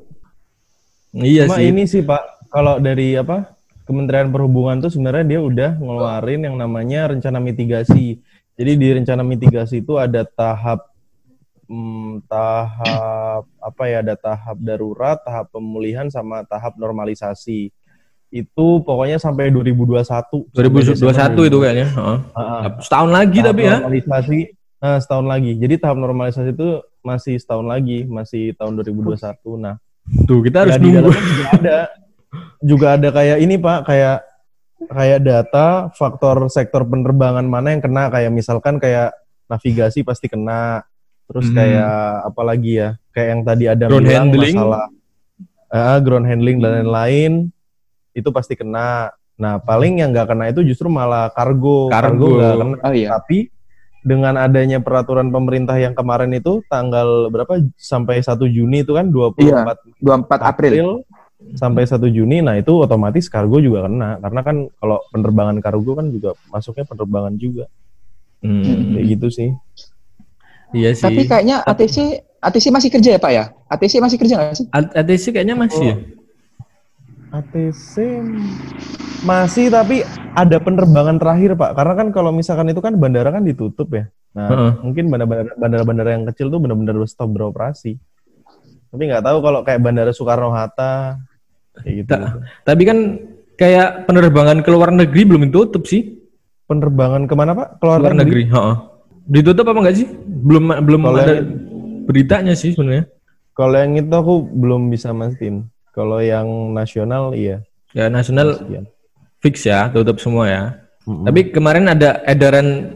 [SPEAKER 1] iya
[SPEAKER 4] Cuma
[SPEAKER 1] sih
[SPEAKER 4] ini sih Pak, kalau dari apa Kementerian Perhubungan tuh sebenarnya dia udah ngeluarin yang namanya rencana mitigasi. Jadi di rencana mitigasi itu ada tahap hmm, tahap apa ya? Ada tahap darurat, tahap pemulihan sama tahap normalisasi. Itu pokoknya sampai 2021. Sampai
[SPEAKER 1] 2021 itu kayaknya heeh.
[SPEAKER 4] Heeh.
[SPEAKER 1] setahun lagi
[SPEAKER 4] Tahap
[SPEAKER 1] tapi ya
[SPEAKER 4] normalisasi nah, setahun lagi. Jadi tahap normalisasi itu masih setahun lagi, masih tahun 2021. Nah,
[SPEAKER 1] tuh kita harus
[SPEAKER 4] ya,
[SPEAKER 1] nunggu
[SPEAKER 4] juga ada juga ada kayak ini pak kayak kayak data faktor sektor penerbangan mana yang kena kayak misalkan kayak navigasi pasti kena terus
[SPEAKER 1] Hmm.
[SPEAKER 4] kayak apa lagi ya kayak yang tadi ada
[SPEAKER 1] Ground
[SPEAKER 4] bilang
[SPEAKER 1] handling.
[SPEAKER 4] masalah Ah, ground handling dan lain-lain itu pasti kena nah paling yang nggak kena itu justru malah kargo
[SPEAKER 1] Kargo.
[SPEAKER 4] nggak kena
[SPEAKER 3] Oh iya.
[SPEAKER 4] tapi dengan adanya peraturan pemerintah yang kemarin itu tanggal berapa sampai 1 Juni itu kan 24
[SPEAKER 3] Iya. 24 April.
[SPEAKER 4] sampai 1 Juni nah itu otomatis kargo juga kena karena kan kalau penerbangan kargo kan juga masuknya penerbangan juga
[SPEAKER 1] Hmm,
[SPEAKER 4] kayak gitu sih
[SPEAKER 1] iya sih
[SPEAKER 3] Tapi kayaknya ATC ATC masih kerja ya Pak ya? ATC masih kerja nggak sih?
[SPEAKER 1] ATC kayaknya masih ya
[SPEAKER 4] ATC masih tapi ada penerbangan terakhir pak. Karena kan kalau misalkan itu kan bandara kan ditutup ya. Nah
[SPEAKER 1] Heeh.
[SPEAKER 4] mungkin bandara- bandara-bandara yang kecil tuh benar-benar stop beroperasi. Tapi nggak tahu kalau kayak bandara Soekarno Hatta kayak gitu,
[SPEAKER 1] Ta- tapi kan kayak penerbangan ke luar negeri belum ditutup sih.
[SPEAKER 4] Penerbangan ke mana pak? Keluar,
[SPEAKER 1] luar negeri? heeh. ditutup apa enggak sih? Belum belum
[SPEAKER 4] Kalau
[SPEAKER 1] ada
[SPEAKER 4] yang-
[SPEAKER 1] beritanya sih sebenarnya.
[SPEAKER 4] Kalau yang itu aku belum bisa mastiin. Kalau yang nasional iya.
[SPEAKER 1] ya nasional
[SPEAKER 4] Sekian.
[SPEAKER 1] fix ya tutup semua ya
[SPEAKER 4] Mm-mm.
[SPEAKER 1] tapi kemarin ada edaran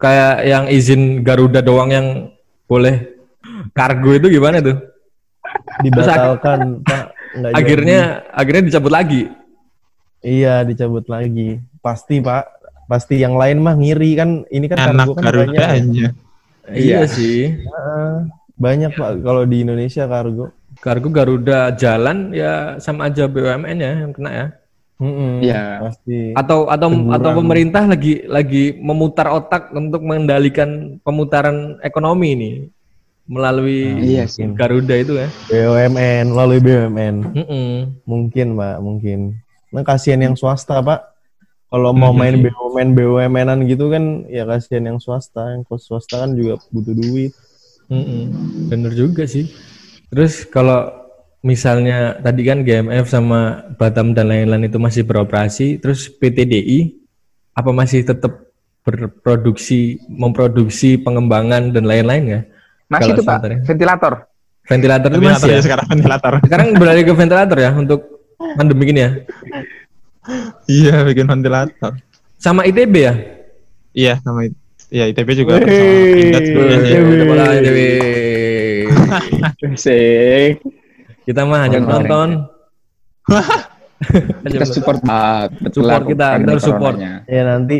[SPEAKER 1] kayak yang izin Garuda doang yang boleh kargo itu gimana tuh
[SPEAKER 4] dibatalkan Pak. Nggak
[SPEAKER 1] akhirnya akhirnya dicabut lagi
[SPEAKER 4] jadi. iya dicabut lagi. Pasti Pak. Pasti yang lain mah ngiri kan. Ini kan
[SPEAKER 2] Anak
[SPEAKER 4] kargo kan banyak.
[SPEAKER 2] Garudanya.
[SPEAKER 1] iya sih
[SPEAKER 4] Heeh. banyak Pak kalau di Indonesia kargo.
[SPEAKER 1] Kargo Garuda jalan ya sama aja BUMN ya yang kena ya
[SPEAKER 4] Mm-mm,
[SPEAKER 3] Iya.
[SPEAKER 4] Pasti.
[SPEAKER 1] atau atau atau pemerintah lagi lagi memutar otak untuk mengendalikan pemutaran ekonomi ini melalui
[SPEAKER 3] Iya sih.
[SPEAKER 1] Garuda itu ya.
[SPEAKER 4] BUMN melalui BUMN.
[SPEAKER 1] Mm-mm.
[SPEAKER 4] Mungkin Pak, mungkin. Nah kasihan yang swasta Pak. Kalau mau
[SPEAKER 1] Iya
[SPEAKER 4] main. BUMN BUMN-an gitu kan ya kasihan yang swasta. Yang swasta kan juga butuh duit.
[SPEAKER 1] Mm-mm. Bener juga sih. Terus kalau misalnya tadi kan GMF sama Batam dan lain-lain itu masih beroperasi, terus PTDI apa masih tetap berproduksi, memproduksi pengembangan dan lain-lain ya?
[SPEAKER 3] Masih
[SPEAKER 1] Kalau
[SPEAKER 3] itu Pak, ventilator.
[SPEAKER 1] Ventilator itu masih ya?
[SPEAKER 2] ya sekarang ventilator.
[SPEAKER 1] Sekarang beralih ke ventilator ya untuk pandemi ini ya?
[SPEAKER 2] Iya, bikin ventilator.
[SPEAKER 1] Sama ITB ya?
[SPEAKER 2] Iya, sama. Iya, ITB juga
[SPEAKER 4] Wey.
[SPEAKER 2] sama.
[SPEAKER 1] Udah mulai, ITB.
[SPEAKER 3] Sing.
[SPEAKER 1] Kita mah hanya nonton.
[SPEAKER 3] Kita support ah, betul
[SPEAKER 1] Support
[SPEAKER 3] lah,
[SPEAKER 1] kita, kita harus support.
[SPEAKER 3] coronanya.
[SPEAKER 4] Ya nanti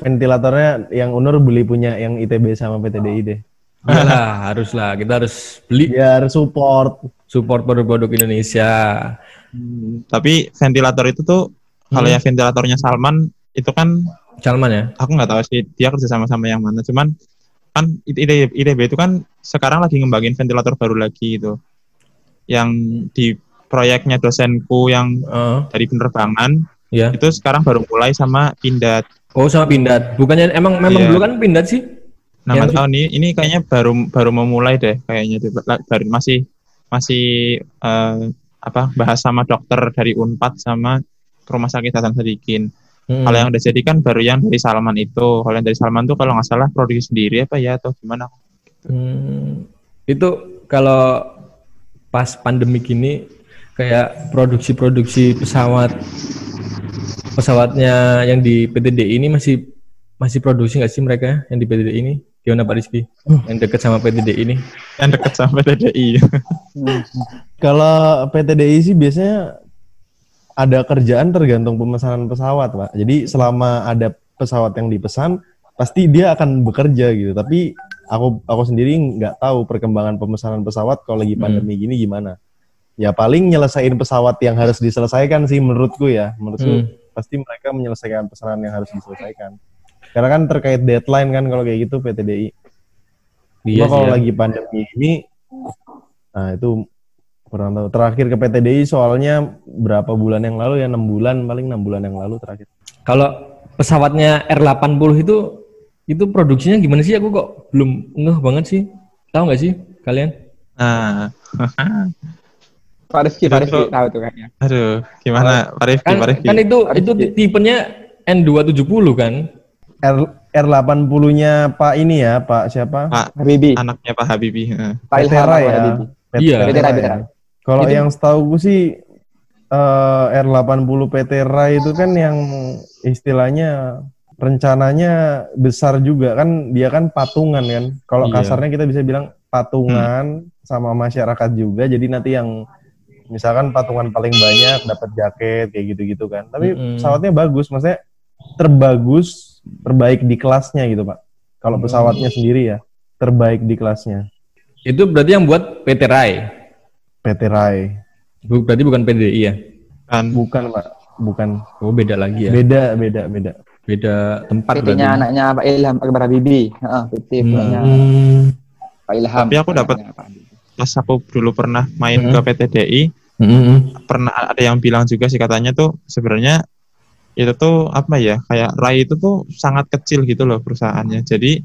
[SPEAKER 4] ventilatornya yang Unur beli punya yang ITB sama PTDI deh.
[SPEAKER 1] Iyalah, haruslah. Kita harus beli
[SPEAKER 4] Biar support.
[SPEAKER 1] support produk-produk Indonesia.
[SPEAKER 2] Hmm, Tapi ventilator itu tuh kalau
[SPEAKER 1] Hmm.
[SPEAKER 2] yang ventilatornya Salman itu kan
[SPEAKER 1] Salman ya?
[SPEAKER 2] aku nggak tahu sih dia kerja sama sama yang mana. Cuman kan ITB, ITB itu kan sekarang lagi ngembangin ventilator baru lagi itu. Yang di proyeknya dosenku yang
[SPEAKER 1] Heeh.
[SPEAKER 2] dari penerbangan
[SPEAKER 1] ya.
[SPEAKER 2] itu sekarang baru mulai sama Pindad.
[SPEAKER 1] Oh, sama Pindad. Bukannya emang memang
[SPEAKER 2] Iya.
[SPEAKER 1] dulu kan Pindad sih?
[SPEAKER 2] Nah, nggak tahu nih, ini kayaknya baru baru memulai deh kayaknya baru masih masih eh, apa bahas sama dokter dari Unpad sama Rumah Sakit Hasan Sadikin.
[SPEAKER 1] Hmm.
[SPEAKER 2] Kalau yang udah jadi kan baru yang dari Salman itu. Kalau yang dari Salman tuh kalau nggak salah produksi sendiri apa ya atau gimana?
[SPEAKER 1] Hmm, itu kalau pas pandemi gini kayak produksi-produksi pesawat pesawatnya yang di PTD ini masih masih produksi nggak sih mereka yang di PTD ini? Gimana Pak Rizky? Yang dekat sama PTD ini?
[SPEAKER 2] Yang dekat sama TDI.
[SPEAKER 4] Kalau PTDI sih biasanya ada kerjaan tergantung pemesanan pesawat, Pak. Jadi selama ada pesawat yang dipesan, pasti dia akan bekerja gitu. Tapi aku aku sendiri nggak tahu perkembangan pemesanan pesawat kalau lagi pandemi gini gimana. Ya paling nyelesain pesawat yang harus diselesaikan sih menurutku ya. Menurutku
[SPEAKER 1] Hmm.
[SPEAKER 4] pasti mereka menyelesaikan pesanan yang harus diselesaikan. Karena kan terkait deadline kan kalau kayak gitu PTDI.
[SPEAKER 1] Iya
[SPEAKER 4] kalau
[SPEAKER 1] ya.
[SPEAKER 4] lagi pandemi ini, nah itu kurang tahu. Terakhir ke PTDI soalnya berapa bulan yang lalu ya enam bulan paling enam bulan yang lalu terakhir.
[SPEAKER 1] Kalau pesawatnya R80 itu itu produksinya gimana sih? Aku kok belum ngeh banget sih. Tahu nggak sih kalian?
[SPEAKER 2] Nah,
[SPEAKER 3] Pak Rifki, Pak Rifki tahu tuh kayaknya.
[SPEAKER 2] aduh, gimana Pak Rifki,
[SPEAKER 1] Kan,
[SPEAKER 2] Pak Rifki?
[SPEAKER 1] kan itu itu tipenya N270 kan?
[SPEAKER 4] R R80-nya Pak ini ya, Pak siapa?
[SPEAKER 2] Pak,
[SPEAKER 3] Habibi,
[SPEAKER 2] anaknya Pak Habibie. heeh.
[SPEAKER 3] Pak Ilham Pak
[SPEAKER 4] ya.
[SPEAKER 3] Habibi.
[SPEAKER 1] Iya.
[SPEAKER 3] Petera, Petera.
[SPEAKER 4] Kalau
[SPEAKER 1] Itu-
[SPEAKER 4] yang setahu gue sih eh, R80 Petera itu kan yang istilahnya rencananya besar juga kan dia kan patungan kan. Kalau
[SPEAKER 1] Iya.
[SPEAKER 4] kasarnya kita bisa bilang patungan sama masyarakat juga. Jadi nanti yang misalkan patungan paling banyak dapat jaket kayak gitu-gitu kan. Tapi
[SPEAKER 1] Mm-mm.
[SPEAKER 4] pesawatnya bagus, maksudnya terbagus, terbaik di kelasnya gitu, Pak. Kalau pesawatnya sendiri ya, terbaik di kelasnya.
[SPEAKER 1] Itu berarti yang buat PT Rai.
[SPEAKER 4] PT Rai.
[SPEAKER 1] Bu- Berarti bukan PDI ya?
[SPEAKER 2] Kan
[SPEAKER 4] Bukan, Pak. Bukan.
[SPEAKER 1] Oh beda lagi ya.
[SPEAKER 4] Beda, beda, beda.
[SPEAKER 1] Beda tempat
[SPEAKER 3] PT-nya anaknya Pak Ilham Akbar Habibie. Heeh, PT punya
[SPEAKER 1] Hmm.
[SPEAKER 3] Pak Ilham.
[SPEAKER 2] Tapi aku dapat- pas aku dulu pernah main
[SPEAKER 1] Hmm.
[SPEAKER 2] ke PTDI,
[SPEAKER 1] Hmm.
[SPEAKER 2] pernah ada yang bilang juga sih katanya tuh sebenarnya itu tuh apa ya kayak Rai itu tuh sangat kecil gitu loh perusahaannya. Jadi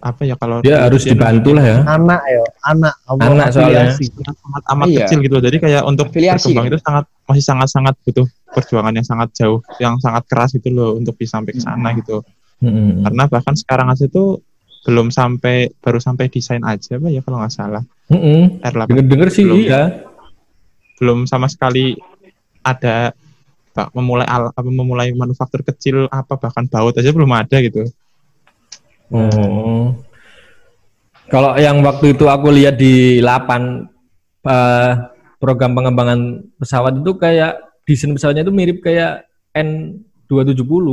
[SPEAKER 2] apa ya kalau
[SPEAKER 1] Dia harus dibantu lah ya.
[SPEAKER 4] Anak ya, anak.
[SPEAKER 1] Anak soalnya.
[SPEAKER 2] sangat amat, amat
[SPEAKER 3] Iya.
[SPEAKER 2] kecil gitu. Jadi kayak untuk
[SPEAKER 3] Afiliasi
[SPEAKER 2] berkembang
[SPEAKER 3] kan?
[SPEAKER 2] itu sangat masih sangat-sangat butuh perjuangan yang sangat jauh, yang sangat keras gitu loh untuk bisa sampai ke sana gitu.
[SPEAKER 1] Hmm.
[SPEAKER 2] Karena bahkan sekarang aja tuh belum sampai baru sampai desain aja apa ya kalau nggak salah
[SPEAKER 1] Hmm.
[SPEAKER 2] R8
[SPEAKER 1] Dengar-dengar sih
[SPEAKER 2] Belum.
[SPEAKER 1] iya.
[SPEAKER 2] belum sama sekali ada Pak, memulai al, apa memulai manufaktur kecil apa bahkan baut aja belum ada gitu.
[SPEAKER 1] Oh. Kalau yang waktu itu aku lihat di Lapan eh, program pengembangan pesawat itu kayak desain pesawatnya itu mirip kayak N270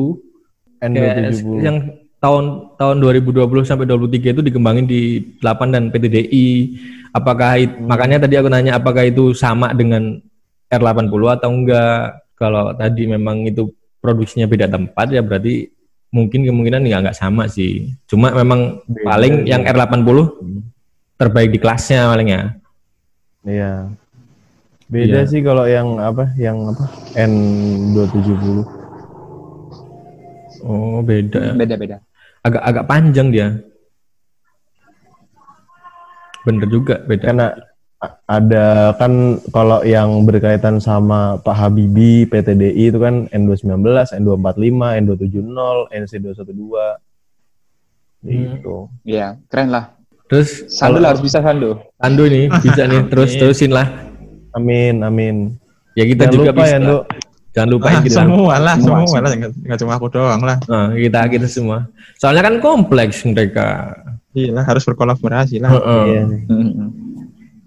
[SPEAKER 1] kayak
[SPEAKER 4] N270.
[SPEAKER 1] yang tahun tahun 2020 sampai 2023 itu dikembangin di Lapan dan PTDI. Apakah it- makanya tadi aku nanya apakah itu sama dengan R80 atau enggak? Kalau tadi memang itu produksinya beda tempat ya berarti mungkin kemungkinan ya nggak sama sih. Cuma memang
[SPEAKER 4] Beda,
[SPEAKER 1] paling
[SPEAKER 4] iya.
[SPEAKER 1] yang R80 terbaik di kelasnya paling ya.
[SPEAKER 4] Iya. Beda
[SPEAKER 1] Iya.
[SPEAKER 4] sih kalau yang apa? Yang apa? N270.
[SPEAKER 1] Oh beda.
[SPEAKER 3] Beda-beda.
[SPEAKER 1] Agak agak panjang dia. Bener juga beda.
[SPEAKER 4] Karena ada kan kalau yang berkaitan sama Pak Habibie, PTDI itu kan N219, N245, N270, NC212. Gitu.
[SPEAKER 3] Iya, keren lah.
[SPEAKER 1] Terus
[SPEAKER 3] Sandu harus bisa Sandu.
[SPEAKER 1] Ando nih bisa nih terus
[SPEAKER 2] Amin.
[SPEAKER 1] terusin lah.
[SPEAKER 4] Amin, amin.
[SPEAKER 1] Ya kita
[SPEAKER 4] Jangan
[SPEAKER 1] juga
[SPEAKER 4] lupa
[SPEAKER 1] bisa.
[SPEAKER 4] ya, Nduk.
[SPEAKER 1] Jangan lupain
[SPEAKER 2] Ah,
[SPEAKER 1] kita.
[SPEAKER 2] semua lah,
[SPEAKER 3] Semua,
[SPEAKER 2] semua, lah, nggak cuma aku doang lah.
[SPEAKER 1] Nah, kita kita semua. Soalnya kan kompleks mereka.
[SPEAKER 2] Iya lah, harus berkolaborasi lah.
[SPEAKER 1] Heeh.
[SPEAKER 4] Iya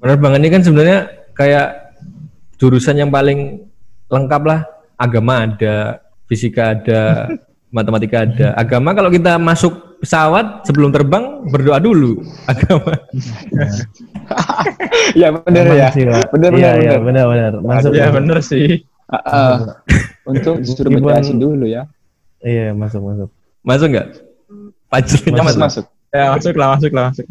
[SPEAKER 1] Penerbangan ini kan sebenarnya kayak jurusan yang paling lengkap lah. Agama ada, fisika ada, matematika ada. Agama kalau kita masuk pesawat sebelum terbang berdoa dulu. Agama.
[SPEAKER 3] Iya benar
[SPEAKER 4] Aman
[SPEAKER 3] ya.
[SPEAKER 4] sih, Pak.
[SPEAKER 3] Benar
[SPEAKER 4] Iya,
[SPEAKER 3] benar
[SPEAKER 4] iya,
[SPEAKER 3] benar.
[SPEAKER 4] benar, benar. Masuk.
[SPEAKER 2] Iya
[SPEAKER 4] masuk.
[SPEAKER 2] bener sih.
[SPEAKER 3] Heeh. Untuk disuruh meditasi dulu ya.
[SPEAKER 4] Iya, masuk, masuk.
[SPEAKER 1] Masuk nggak? Masuk.
[SPEAKER 3] masuk.
[SPEAKER 2] Ya masuk lah, masuk lah, masuk.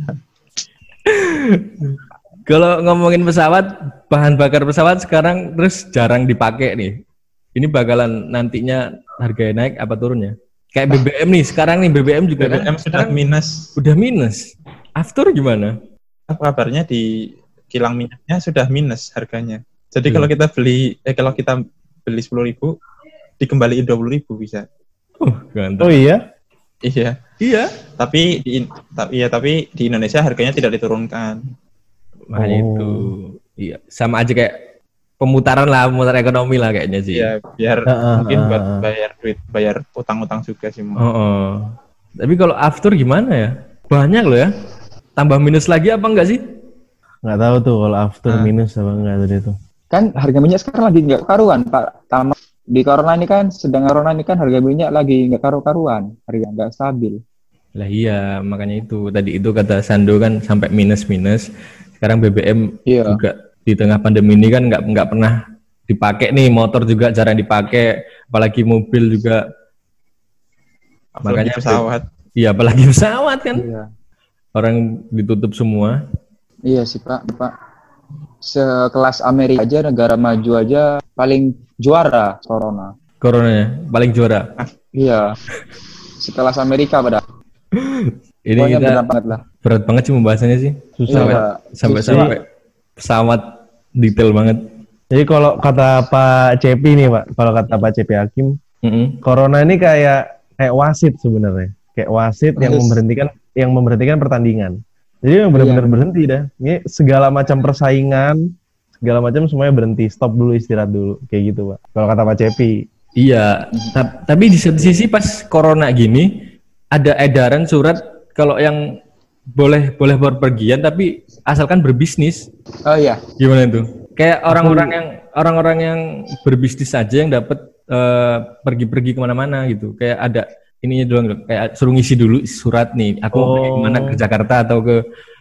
[SPEAKER 1] Kalau ngomongin pesawat, bahan bakar pesawat sekarang terus jarang dipakai nih. Ini bakalan nantinya harganya naik apa turunnya? Kayak BBM nih, sekarang nih BBM juga kan
[SPEAKER 2] BBM sudah
[SPEAKER 1] sekarang
[SPEAKER 2] minus.
[SPEAKER 1] udah minus. After gimana?
[SPEAKER 2] Apa kabarnya di kilang minyaknya sudah minus harganya. Jadi
[SPEAKER 1] Hmm.
[SPEAKER 2] kalau kita beli, eh kalau kita beli sepuluh ribu, dikembaliin dua puluh ribu bisa.
[SPEAKER 1] Oh, ganteng.
[SPEAKER 4] Oh iya?
[SPEAKER 2] Iya.
[SPEAKER 1] Iya.
[SPEAKER 2] Tapi di, tapi ya tapi di Indonesia harganya tidak diturunkan.
[SPEAKER 1] Makanya
[SPEAKER 4] Oh.
[SPEAKER 1] itu. Iya, sama aja kayak pemutaran lah, pemutaran ekonomi lah kayaknya sih.
[SPEAKER 2] Iya, biar
[SPEAKER 4] Heeh,
[SPEAKER 2] mungkin
[SPEAKER 4] heeh,
[SPEAKER 2] buat bayar duit, bayar utang-utang juga sih.
[SPEAKER 1] Oh, oh. Tapi kalau after gimana ya? Banyak loh ya. Tambah minus lagi apa enggak sih?
[SPEAKER 4] Nggak tahu tuh kalau after
[SPEAKER 2] Ah.
[SPEAKER 4] minus apa enggak tadi tuh.
[SPEAKER 3] kan harga minyak sekarang lagi nggak karuan Pak. Tama di corona ini kan sedang corona ini kan harga minyak lagi nggak karu-karuan, harga nggak stabil.
[SPEAKER 1] Lah iya, makanya itu tadi itu kata Sando kan sampai minus-minus. Sekarang BBM
[SPEAKER 3] Iya.
[SPEAKER 1] juga di tengah pandemi ini kan nggak nggak pernah dipakai nih, motor juga jarang dipakai, apalagi mobil juga.
[SPEAKER 2] Apalagi
[SPEAKER 1] Makanya
[SPEAKER 2] pesawat.
[SPEAKER 1] Iya, apalagi pesawat kan.
[SPEAKER 3] Iya.
[SPEAKER 1] Orang ditutup semua.
[SPEAKER 3] Iya sih Pak, Pak. Sekelas Amerika aja negara maju aja paling juara corona.
[SPEAKER 1] Coronanya paling juara.
[SPEAKER 3] Iya. Sekelas Amerika pada.
[SPEAKER 1] Ini
[SPEAKER 3] Pokoknya
[SPEAKER 1] kita
[SPEAKER 3] benar banget lah.
[SPEAKER 1] berat banget sih membahasnya sih.
[SPEAKER 4] Susah.
[SPEAKER 3] Iya.
[SPEAKER 1] Sampai
[SPEAKER 3] Susah.
[SPEAKER 1] sampai pesawat detail banget.
[SPEAKER 4] Jadi kalau kata Pak Cepi nih Pak, kalau kata Pak Cepi Hakim,
[SPEAKER 1] Mm-mm.
[SPEAKER 4] corona ini kayak kayak wasit sebenarnya, kayak wasit yang memberhentikan yang memberhentikan pertandingan. Jadi yang benar-benar
[SPEAKER 3] Iya.
[SPEAKER 4] berhenti dah. Ini segala macam persaingan, segala macam semuanya berhenti, stop dulu istirahat dulu, kayak gitu Pak. Kalau kata Pak Cepi,
[SPEAKER 1] Iya, ta- tapi di satu sisi pas corona gini ada edaran surat kalau yang boleh boleh berpergian tapi asalkan berbisnis.
[SPEAKER 3] Oh iya.
[SPEAKER 1] Gimana itu? Kayak orang-orang yang orang-orang yang berbisnis aja yang dapat eh, pergi-pergi ke mana-mana gitu. Kayak ada ininya doang. Kayak suruh ngisi dulu surat nih. Aku mau pergi
[SPEAKER 4] Oh.
[SPEAKER 1] ke mana ke Jakarta atau ke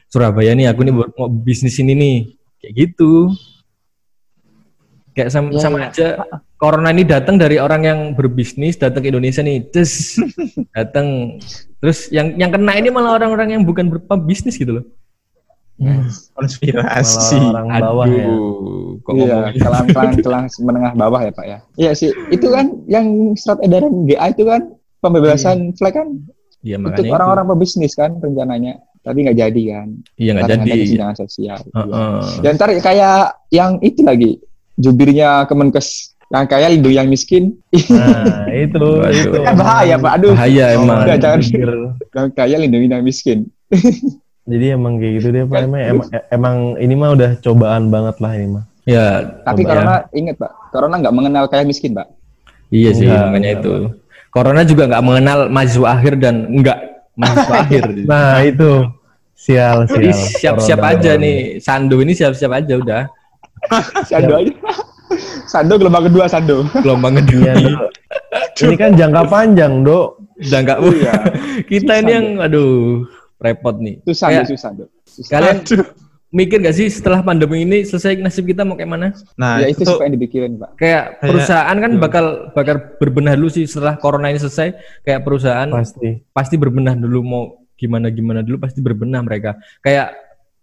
[SPEAKER 1] Surabaya nih. Aku nih mau mau bisnis ini nih. Kayak gitu. Kayak sama,
[SPEAKER 3] Ya,
[SPEAKER 1] sama
[SPEAKER 3] ya.
[SPEAKER 1] aja. Corona ini datang dari orang yang berbisnis datang ke Indonesia nih. Terus datang. Terus yang yang kena ini malah orang-orang yang bukan berbisnis gitu loh.
[SPEAKER 2] Konspirasi.
[SPEAKER 4] malah orang bawah ya.
[SPEAKER 1] Aduh, kok
[SPEAKER 3] Iya, kelas kelas menengah bawah ya Pak ya. Iya sih, itu kan yang surat edaran GA itu kan pembebasan flag kan
[SPEAKER 1] Iya
[SPEAKER 3] untuk
[SPEAKER 1] makanya
[SPEAKER 3] orang-orang pebisnis kan rencananya, tapi nggak jadi kan.
[SPEAKER 1] Iya nggak
[SPEAKER 3] Karena
[SPEAKER 1] jadi.
[SPEAKER 3] ada kesenjangan sosial. Iya.
[SPEAKER 1] Heeh.
[SPEAKER 3] Dan ntar kayak yang itu lagi jubirnya Kemenkes yang kaya lindung yang miskin,
[SPEAKER 4] Nah, itu itu.
[SPEAKER 3] kan bahaya Pak. Aduh,
[SPEAKER 1] Bahaya emang.
[SPEAKER 3] Udah, jangan.
[SPEAKER 4] Pikir.
[SPEAKER 3] yang kaya lindungi yang miskin.
[SPEAKER 4] Jadi emang kayak gitu deh Pak. Emang, emang, emang ini mah udah cobaan banget lah ini mah.
[SPEAKER 1] Ya,
[SPEAKER 3] Tapi
[SPEAKER 1] coba ya.
[SPEAKER 3] corona ingat Pak, corona nggak mengenal kaya miskin Pak.
[SPEAKER 1] Iya sih
[SPEAKER 4] Enggak,
[SPEAKER 1] makanya
[SPEAKER 4] enggak,
[SPEAKER 1] itu. Corona juga nggak mengenal mahasiswa akhir dan enggak mahasiswa akhir.
[SPEAKER 4] Nah, itu. Sial, sial.
[SPEAKER 1] siap-siap aja
[SPEAKER 4] corona.
[SPEAKER 1] nih, Sando ini siap-siap aja udah.
[SPEAKER 3] Sando aja. Sando gelombang kedua Sando.
[SPEAKER 1] Gelombang
[SPEAKER 4] Iya,
[SPEAKER 1] kedua.
[SPEAKER 4] Dok. Ini kan jangka panjang, Dok.
[SPEAKER 1] Nggak
[SPEAKER 3] Iya.
[SPEAKER 1] Kita ini yang aduh repot nih.
[SPEAKER 3] Susah,
[SPEAKER 1] Kayak
[SPEAKER 3] susah Sando. Susah.
[SPEAKER 1] kalian mikir gak sih setelah pandemi ini selesai nasib kita mau kayak mana?
[SPEAKER 2] Nah,
[SPEAKER 3] ya
[SPEAKER 2] itu,
[SPEAKER 3] suka yang dipikirin Pak.
[SPEAKER 1] Kayak
[SPEAKER 2] Kayak-
[SPEAKER 1] perusahaan kan bakal bakal berbenah dulu sih setelah corona ini selesai. Kayak perusahaan
[SPEAKER 4] Pasti.
[SPEAKER 1] pasti berbenah dulu mau gimana gimana dulu pasti berbenah mereka kayak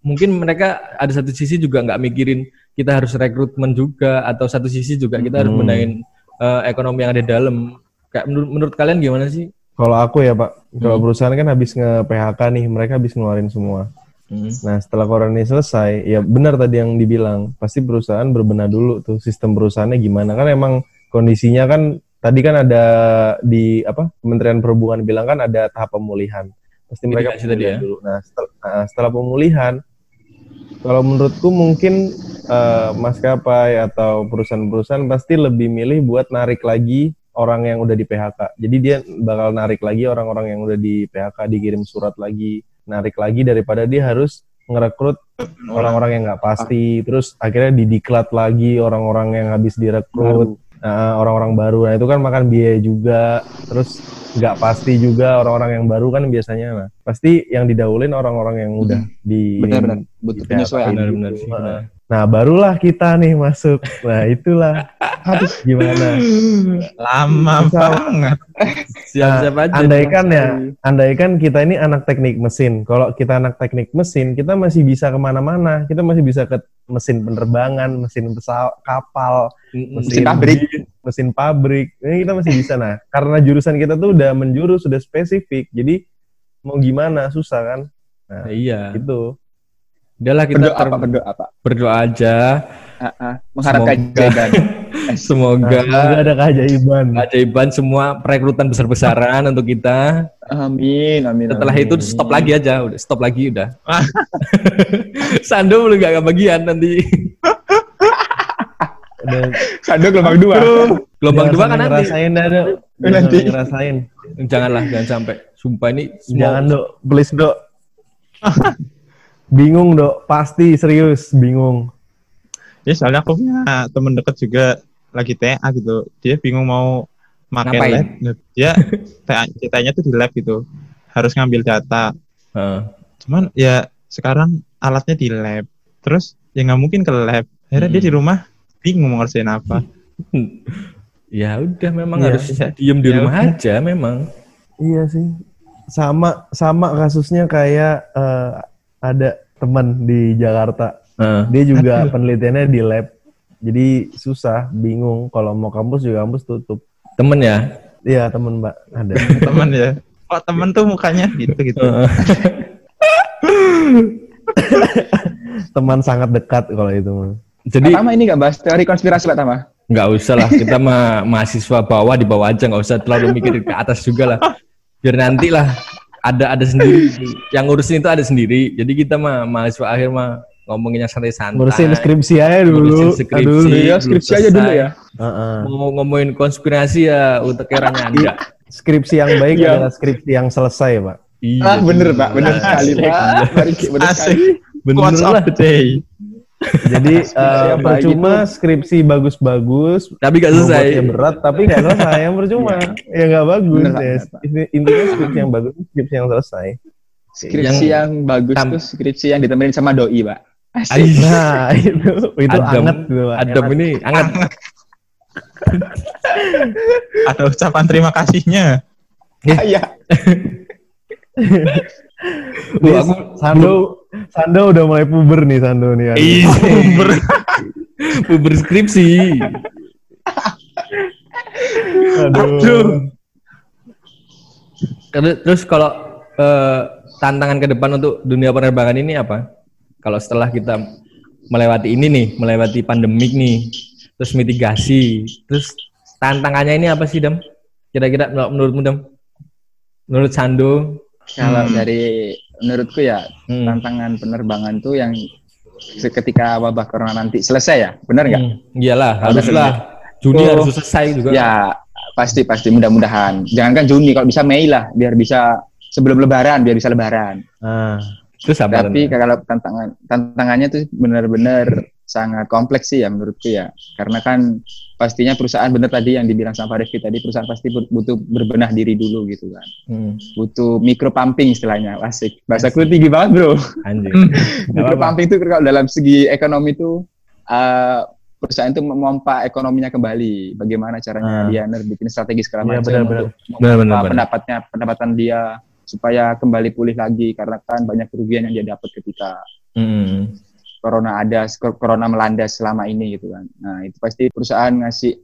[SPEAKER 1] mungkin mereka ada satu sisi juga nggak mikirin kita harus rekrutmen juga atau satu sisi juga kita harus
[SPEAKER 4] Hmm.
[SPEAKER 1] benahin eh, ekonomi yang ada di dalam kayak menurut, menurut kalian gimana sih
[SPEAKER 4] Kalau aku ya, Pak. Kalau
[SPEAKER 1] Hmm.
[SPEAKER 4] perusahaan kan habis nge-PHK nih, mereka habis ngeluarin semua.
[SPEAKER 1] Hmm.
[SPEAKER 4] Nah, setelah corona ini selesai, ya benar tadi yang dibilang, pasti perusahaan berbenah dulu tuh sistem perusahaannya gimana. Kan emang kondisinya kan tadi kan ada di apa Kementerian Perhubungan bilang kan ada tahap pemulihan. Pasti mereka pemulihan
[SPEAKER 1] ya?
[SPEAKER 4] dulu. Nah, setel- nah, setelah pemulihan, kalau menurutku mungkin eh, maskapai atau perusahaan-perusahaan pasti lebih milih buat narik lagi orang yang udah di PHK. Jadi dia bakal narik lagi orang-orang yang udah di PHK, dikirim surat lagi, narik lagi daripada dia harus ngerekrut orang-orang yang nggak pasti, terus akhirnya didiklat lagi orang-orang yang habis direkrut, Nah, orang-orang baru. Nah itu kan makan biaya juga, terus nggak pasti juga orang-orang yang baru kan biasanya. Nah pasti yang didahulin orang-orang yang udah di
[SPEAKER 3] Benar-benar butuh penyesuaian.
[SPEAKER 1] Benar-benar sih, benar.
[SPEAKER 4] Nah barulah kita nih masuk. Nah itulah gimana.
[SPEAKER 2] lama
[SPEAKER 4] Misal-
[SPEAKER 2] banget.
[SPEAKER 1] siap-siap aja
[SPEAKER 4] Andaikan ya, andaikan kita ini anak teknik mesin. Kalau kita anak teknik mesin, kita masih bisa ke mana-mana. Kita masih bisa ke mesin penerbangan, mesin pesawat, kapal,
[SPEAKER 1] Mm-mm.
[SPEAKER 3] Mesin pabrik.
[SPEAKER 4] Mesin pabrik. Ini kita masih bisa. Nah, karena jurusan kita tuh udah menjurus, sudah spesifik. Jadi mau gimana susah kan?
[SPEAKER 1] Nah, iya
[SPEAKER 4] Gitu.
[SPEAKER 1] udahlah kita
[SPEAKER 3] Berdoa apa berdoa apa?
[SPEAKER 1] berdoa aja
[SPEAKER 3] Ah, ah. Mengharapkan
[SPEAKER 1] Semoga.
[SPEAKER 4] Nah, ada keajaiban.
[SPEAKER 1] keajaiban semua perekrutan besar-besaran untuk kita
[SPEAKER 3] Amin, amin.
[SPEAKER 1] Setelah
[SPEAKER 3] amin.
[SPEAKER 1] itu stop lagi aja, udah stop lagi udah. Sando belum gak kebagian nanti.
[SPEAKER 4] Dan
[SPEAKER 3] Sando gelombang dua.
[SPEAKER 1] Gelombang dua kan nanti.
[SPEAKER 4] Ngerasain dah,
[SPEAKER 3] Nanti.
[SPEAKER 4] Ngerasain.
[SPEAKER 1] Janganlah, jangan sampai. Sumpah ini semua
[SPEAKER 4] Jangan dok, please dok. bingung dok, pasti serius bingung.
[SPEAKER 2] Ya soalnya aku punya temen deket juga lagi TA gitu. Dia bingung mau pakai lab. Nah, Dia TA TA-nya tuh di lab gitu. Harus ngambil data.
[SPEAKER 1] Heeh.
[SPEAKER 2] Cuman ya sekarang alatnya di lab. Terus ya nggak mungkin ke lab. Akhirnya dia
[SPEAKER 1] Hmm.
[SPEAKER 2] di rumah bingung mau ngerjain apa.
[SPEAKER 1] Ya udah memang
[SPEAKER 4] Iya,
[SPEAKER 1] harus
[SPEAKER 2] iya.
[SPEAKER 1] diem di
[SPEAKER 2] Ya
[SPEAKER 1] rumah
[SPEAKER 2] udah.
[SPEAKER 1] aja memang.
[SPEAKER 4] Iya sih. Sama sama kasusnya kayak eh, ada teman di Jakarta.
[SPEAKER 1] Heeh.
[SPEAKER 4] Dia juga penelitiannya di lab. Jadi susah, bingung kalau mau kampus juga kampus tutup.
[SPEAKER 1] Temen ya.
[SPEAKER 4] Iya, temen Mbak ada.
[SPEAKER 2] temen ya. Kok temen tuh mukanya gitu gitu.
[SPEAKER 1] Heeh.
[SPEAKER 4] teman sangat dekat kalau itu mah.
[SPEAKER 1] Jadi
[SPEAKER 3] Pak Tama ini nggak bahas teori konspirasi Pak Tama?
[SPEAKER 1] nggak usah lah kita mah mahasiswa bawah di bawah aja nggak usah terlalu mikir ke atas juga lah. Biar nanti lah ada ada sendiri yang ngurusin itu ada sendiri. Jadi kita mah mahasiswa akhir mah ngomongin yang santai-santai.
[SPEAKER 4] Ngurusin skripsi aja dulu.
[SPEAKER 1] Ngurusin skripsi.
[SPEAKER 4] Aduh.
[SPEAKER 1] Belum
[SPEAKER 3] skripsi aja dulu ya.
[SPEAKER 4] Heeh.
[SPEAKER 1] Mau ngomongin konspirasi ya untuk eranya anda.
[SPEAKER 4] Skripsi yang baik
[SPEAKER 3] Iya.
[SPEAKER 4] adalah skripsi yang selesai, Pak.
[SPEAKER 1] Iya.
[SPEAKER 3] Ah bener Pak, bener sekali Pak. Mari bener sekali.
[SPEAKER 1] Bener lah.
[SPEAKER 2] day.
[SPEAKER 4] Jadi eh,
[SPEAKER 3] yang baik
[SPEAKER 4] percuma skripsi bagus-bagus,
[SPEAKER 1] Tapi gak selesai.
[SPEAKER 4] berat, tapi nggak selesai. Yang percuma, ya nggak bagus.
[SPEAKER 3] Bener,
[SPEAKER 4] ya.
[SPEAKER 3] bener,
[SPEAKER 4] Intinya skripsi yang bagus, skripsi yang selesai.
[SPEAKER 3] Skripsi yang, bagus
[SPEAKER 1] tam-
[SPEAKER 3] tuh skripsi yang ditemenin sama doi Pak. Asik.
[SPEAKER 4] Nah, itu itu
[SPEAKER 1] Adem.
[SPEAKER 4] anget gitu, Pak.
[SPEAKER 1] Ini anget.
[SPEAKER 2] Ada ucapan terima kasihnya.
[SPEAKER 3] Iya.
[SPEAKER 1] Wah,
[SPEAKER 4] Nih,
[SPEAKER 1] aku
[SPEAKER 4] Sando, Sando udah mulai puber nih Sando nih.
[SPEAKER 1] Ih, puber skripsi.
[SPEAKER 4] Aduh.
[SPEAKER 1] Terus, terus kalau eh, tantangan ke depan untuk dunia penerbangan ini apa? Kalau setelah kita melewati ini nih, melewati pandemik nih, terus mitigasi, terus tantangannya ini apa sih, Dam? Kira-kira menur- menurutmu, Dam? Menurut Sando?
[SPEAKER 3] Kalau
[SPEAKER 2] Hmm.
[SPEAKER 3] dari menurutku ya
[SPEAKER 1] Hmm.
[SPEAKER 3] tantangan penerbangan tuh yang ketika wabah corona nanti selesai ya, benar nggak?
[SPEAKER 1] Hmm, iyalah, haruslah. Juni
[SPEAKER 3] Oh.
[SPEAKER 1] harus selesai juga.
[SPEAKER 3] Ya pasti pasti mudah-mudahan. Jangankan Juni kalau bisa Mei lah, biar bisa sebelum Lebaran, biar bisa Lebaran.
[SPEAKER 4] Nah,
[SPEAKER 1] Terus apa?
[SPEAKER 3] Tapi kalau tantangan tantangannya tuh benar-benar sangat kompleks sih ya menurutku ya. Karena kan pastinya perusahaan benar tadi yang dibilang sama Rifki tadi perusahaan pasti but- butuh berbenah diri dulu gitu kan.
[SPEAKER 1] Hmm,
[SPEAKER 3] Butuh micro pumping istilahnya. Asik. Bahasaku tinggi banget, Bro. Micro pumping itu kalau dalam segi ekonomi itu eh, perusahaan itu memompa ekonominya kembali. Bagaimana caranya
[SPEAKER 4] Ah.
[SPEAKER 3] dia bikin strategi segala
[SPEAKER 4] Iya,
[SPEAKER 3] macam untuk
[SPEAKER 1] Benar, benar.
[SPEAKER 3] pendapatnya pendapatan dia supaya kembali pulih lagi karena kan banyak kerugian yang dia dapat ketika
[SPEAKER 1] Hmm.
[SPEAKER 3] Corona ada, corona melanda selama ini gitu kan. Nah, itu pasti perusahaan ngasih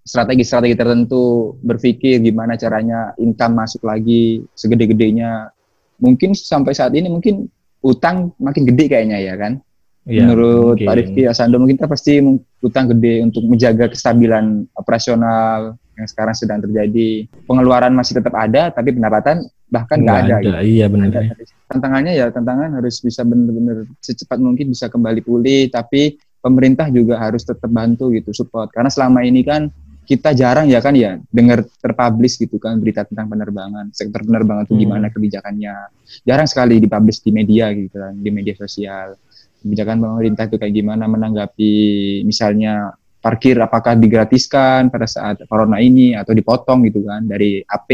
[SPEAKER 3] strategi-strategi tertentu, berpikir gimana caranya income masuk lagi segede-gedenya. Mungkin sampai saat ini mungkin utang makin gede kayaknya ya kan.
[SPEAKER 1] Iya,
[SPEAKER 3] Menurut
[SPEAKER 1] mungkin.
[SPEAKER 3] Pak Rifki Asando mungkin kita pasti utang gede untuk menjaga kestabilan operasional yang sekarang sedang terjadi. Pengeluaran masih tetap ada, tapi pendapatan bahkan nggak ada. gitu.
[SPEAKER 1] Iya benar.
[SPEAKER 3] Ada. Tantangannya ya tantangan harus bisa benar-benar secepat mungkin bisa kembali pulih, tapi pemerintah juga harus tetap bantu gitu support. Karena selama ini kan kita jarang ya kan ya dengar terpublish gitu kan berita tentang penerbangan, sektor penerbangan itu
[SPEAKER 1] Hmm.
[SPEAKER 3] gimana kebijakannya. Jarang sekali dipublish di media gitu kan, di media sosial. Kebijakan pemerintah itu kayak gimana menanggapi misalnya parkir apakah digratiskan pada saat corona ini atau dipotong gitu kan dari AP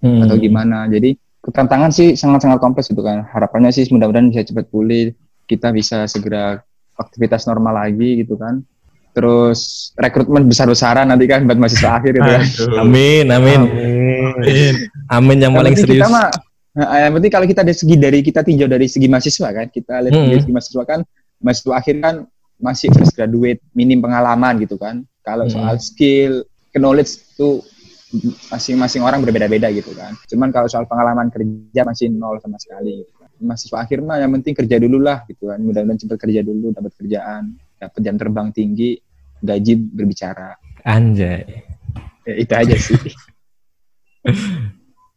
[SPEAKER 1] Hmm.
[SPEAKER 3] atau gimana. Jadi tantangan sih sangat-sangat kompleks gitu kan. Harapannya sih mudah-mudahan bisa cepat pulih, kita bisa segera aktivitas normal lagi gitu kan. Terus rekrutmen besar-besaran nanti kan buat mahasiswa akhir gitu kan.
[SPEAKER 2] Aduh.
[SPEAKER 1] Amin, amin,
[SPEAKER 2] Amin.
[SPEAKER 1] amin yang paling serius.
[SPEAKER 3] Kita mah, nah, yang penting kalau kita dari segi dari kita tinjau dari segi mahasiswa kan, kita lihat
[SPEAKER 1] Hmm.
[SPEAKER 3] dari segi mahasiswa kan, mahasiswa akhir kan masih fresh graduate, minim pengalaman gitu kan. Kalau
[SPEAKER 1] Hmm.
[SPEAKER 3] soal skill, knowledge itu masing-masing orang berbeda-beda gitu kan. Cuman kalau soal pengalaman kerja masih nol sama sekali. Gitu kan. Mahasiswa akhir mah yang penting kerja dulu lah gitu kan. Mudah-mudahan cepat kerja dulu, dapat kerjaan, dapat jam terbang tinggi, gaji berbicara.
[SPEAKER 1] Anjay.
[SPEAKER 3] Ya, itu aja sih.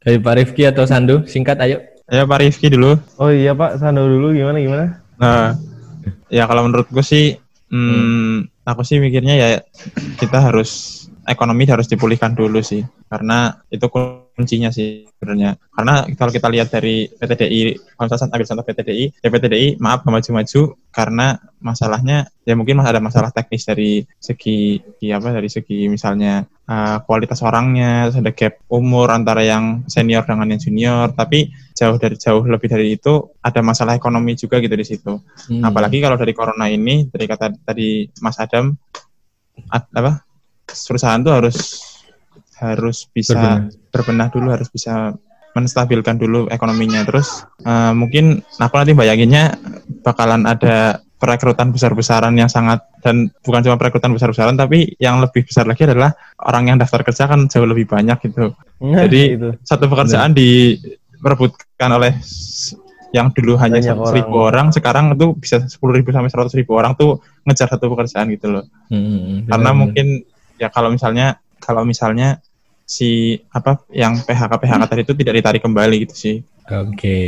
[SPEAKER 1] Dari Pak Rifki atau Sandu, singkat ayo.
[SPEAKER 2] Ya Pak Rifki dulu.
[SPEAKER 4] Oh iya Pak, Sando dulu gimana gimana?
[SPEAKER 2] Nah, ya kalau menurutku sih, hmm, aku sih mikirnya ya kita harus ekonomi harus dipulihkan dulu sih. Karena itu kuncinya sih sebenarnya. Karena kalau kita lihat dari PTDI saya ambil contoh PTDI ya PTDI maaf maju-maju karena masalahnya ya mungkin masih ada masalah teknis dari segi di apa dari segi misalnya uh, kualitas orangnya terus ada gap umur antara yang senior dengan yang junior tapi jauh dari jauh lebih dari itu ada masalah ekonomi juga gitu di situ.
[SPEAKER 1] Hmm.
[SPEAKER 2] apalagi kalau dari corona ini dari kata tadi Mas Adam ad- apa perusahaan tuh harus harus bisa
[SPEAKER 1] Berbenah.
[SPEAKER 2] berbenah, dulu harus bisa menstabilkan dulu ekonominya terus eh, mungkin aku nanti bayanginnya bakalan ada perekrutan besar-besaran yang sangat dan bukan cuma perekrutan besar-besaran tapi yang lebih besar lagi adalah orang yang daftar kerja kan jauh lebih banyak gitu
[SPEAKER 4] Nah,
[SPEAKER 2] Jadi,
[SPEAKER 4] itu.
[SPEAKER 2] satu pekerjaan diperebutkan oleh yang dulu hanya
[SPEAKER 4] Banyak
[SPEAKER 2] seratus ribu orang sekarang itu bisa sepuluh ribu sampai seratus ribu orang tuh ngejar satu pekerjaan gitu loh
[SPEAKER 1] Hmm,
[SPEAKER 2] karena
[SPEAKER 1] benar.
[SPEAKER 2] mungkin ya kalau misalnya kalau misalnya si apa yang PHK PHK tadi itu tidak ditarik kembali gitu sih
[SPEAKER 1] Oke.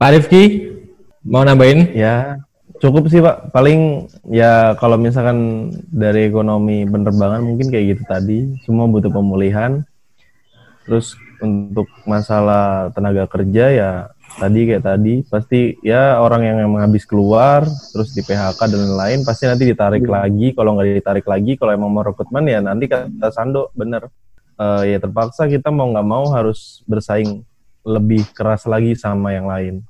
[SPEAKER 1] Pak Rifki mau nambahin?
[SPEAKER 4] Ya, cukup sih Pak. Paling ya kalau misalkan dari ekonomi penerbangan mungkin kayak gitu tadi, semua butuh pemulihan. Terus untuk masalah tenaga kerja ya tadi kayak tadi pasti ya orang yang emang habis keluar terus di PHK dan lain-lain pasti nanti ditarik lagi. Kalau nggak ditarik lagi kalau emang mau rekrutmen ya nanti kata Sando bener. Eh, ya terpaksa kita mau nggak mau harus bersaing lebih keras lagi sama yang lain.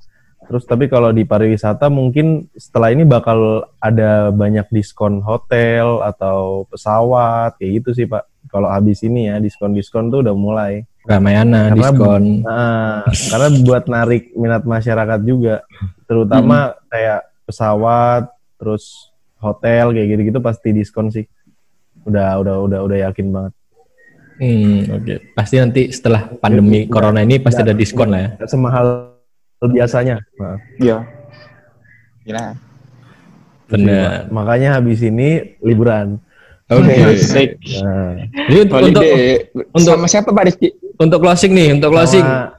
[SPEAKER 4] Terus tapi kalau di pariwisata mungkin setelah ini bakal ada banyak diskon hotel atau pesawat kayak gitu sih Pak. Kalau habis ini ya diskon-diskon tuh udah mulai.
[SPEAKER 1] Ramayana
[SPEAKER 4] Karena-
[SPEAKER 1] diskon.
[SPEAKER 4] Nah, karena buat narik minat masyarakat juga, terutama kayak pesawat, terus hotel kayak gitu-gitu pasti diskon sih. Udah udah udah udah yakin banget.
[SPEAKER 1] Hmm, oke. Pasti nanti setelah pandemi corona ini pasti ada diskon lah ya.
[SPEAKER 4] Semahal biasanya. Nah,
[SPEAKER 3] Iya. Gila.
[SPEAKER 1] Benar.
[SPEAKER 4] makanya habis ini liburan.
[SPEAKER 1] Oke.
[SPEAKER 3] Asik.
[SPEAKER 4] Nah,
[SPEAKER 1] Jadi untuk, untuk untuk-
[SPEAKER 3] Sama siapa Pak Rizky?
[SPEAKER 1] untuk closing nih, untuk closing.
[SPEAKER 4] sama-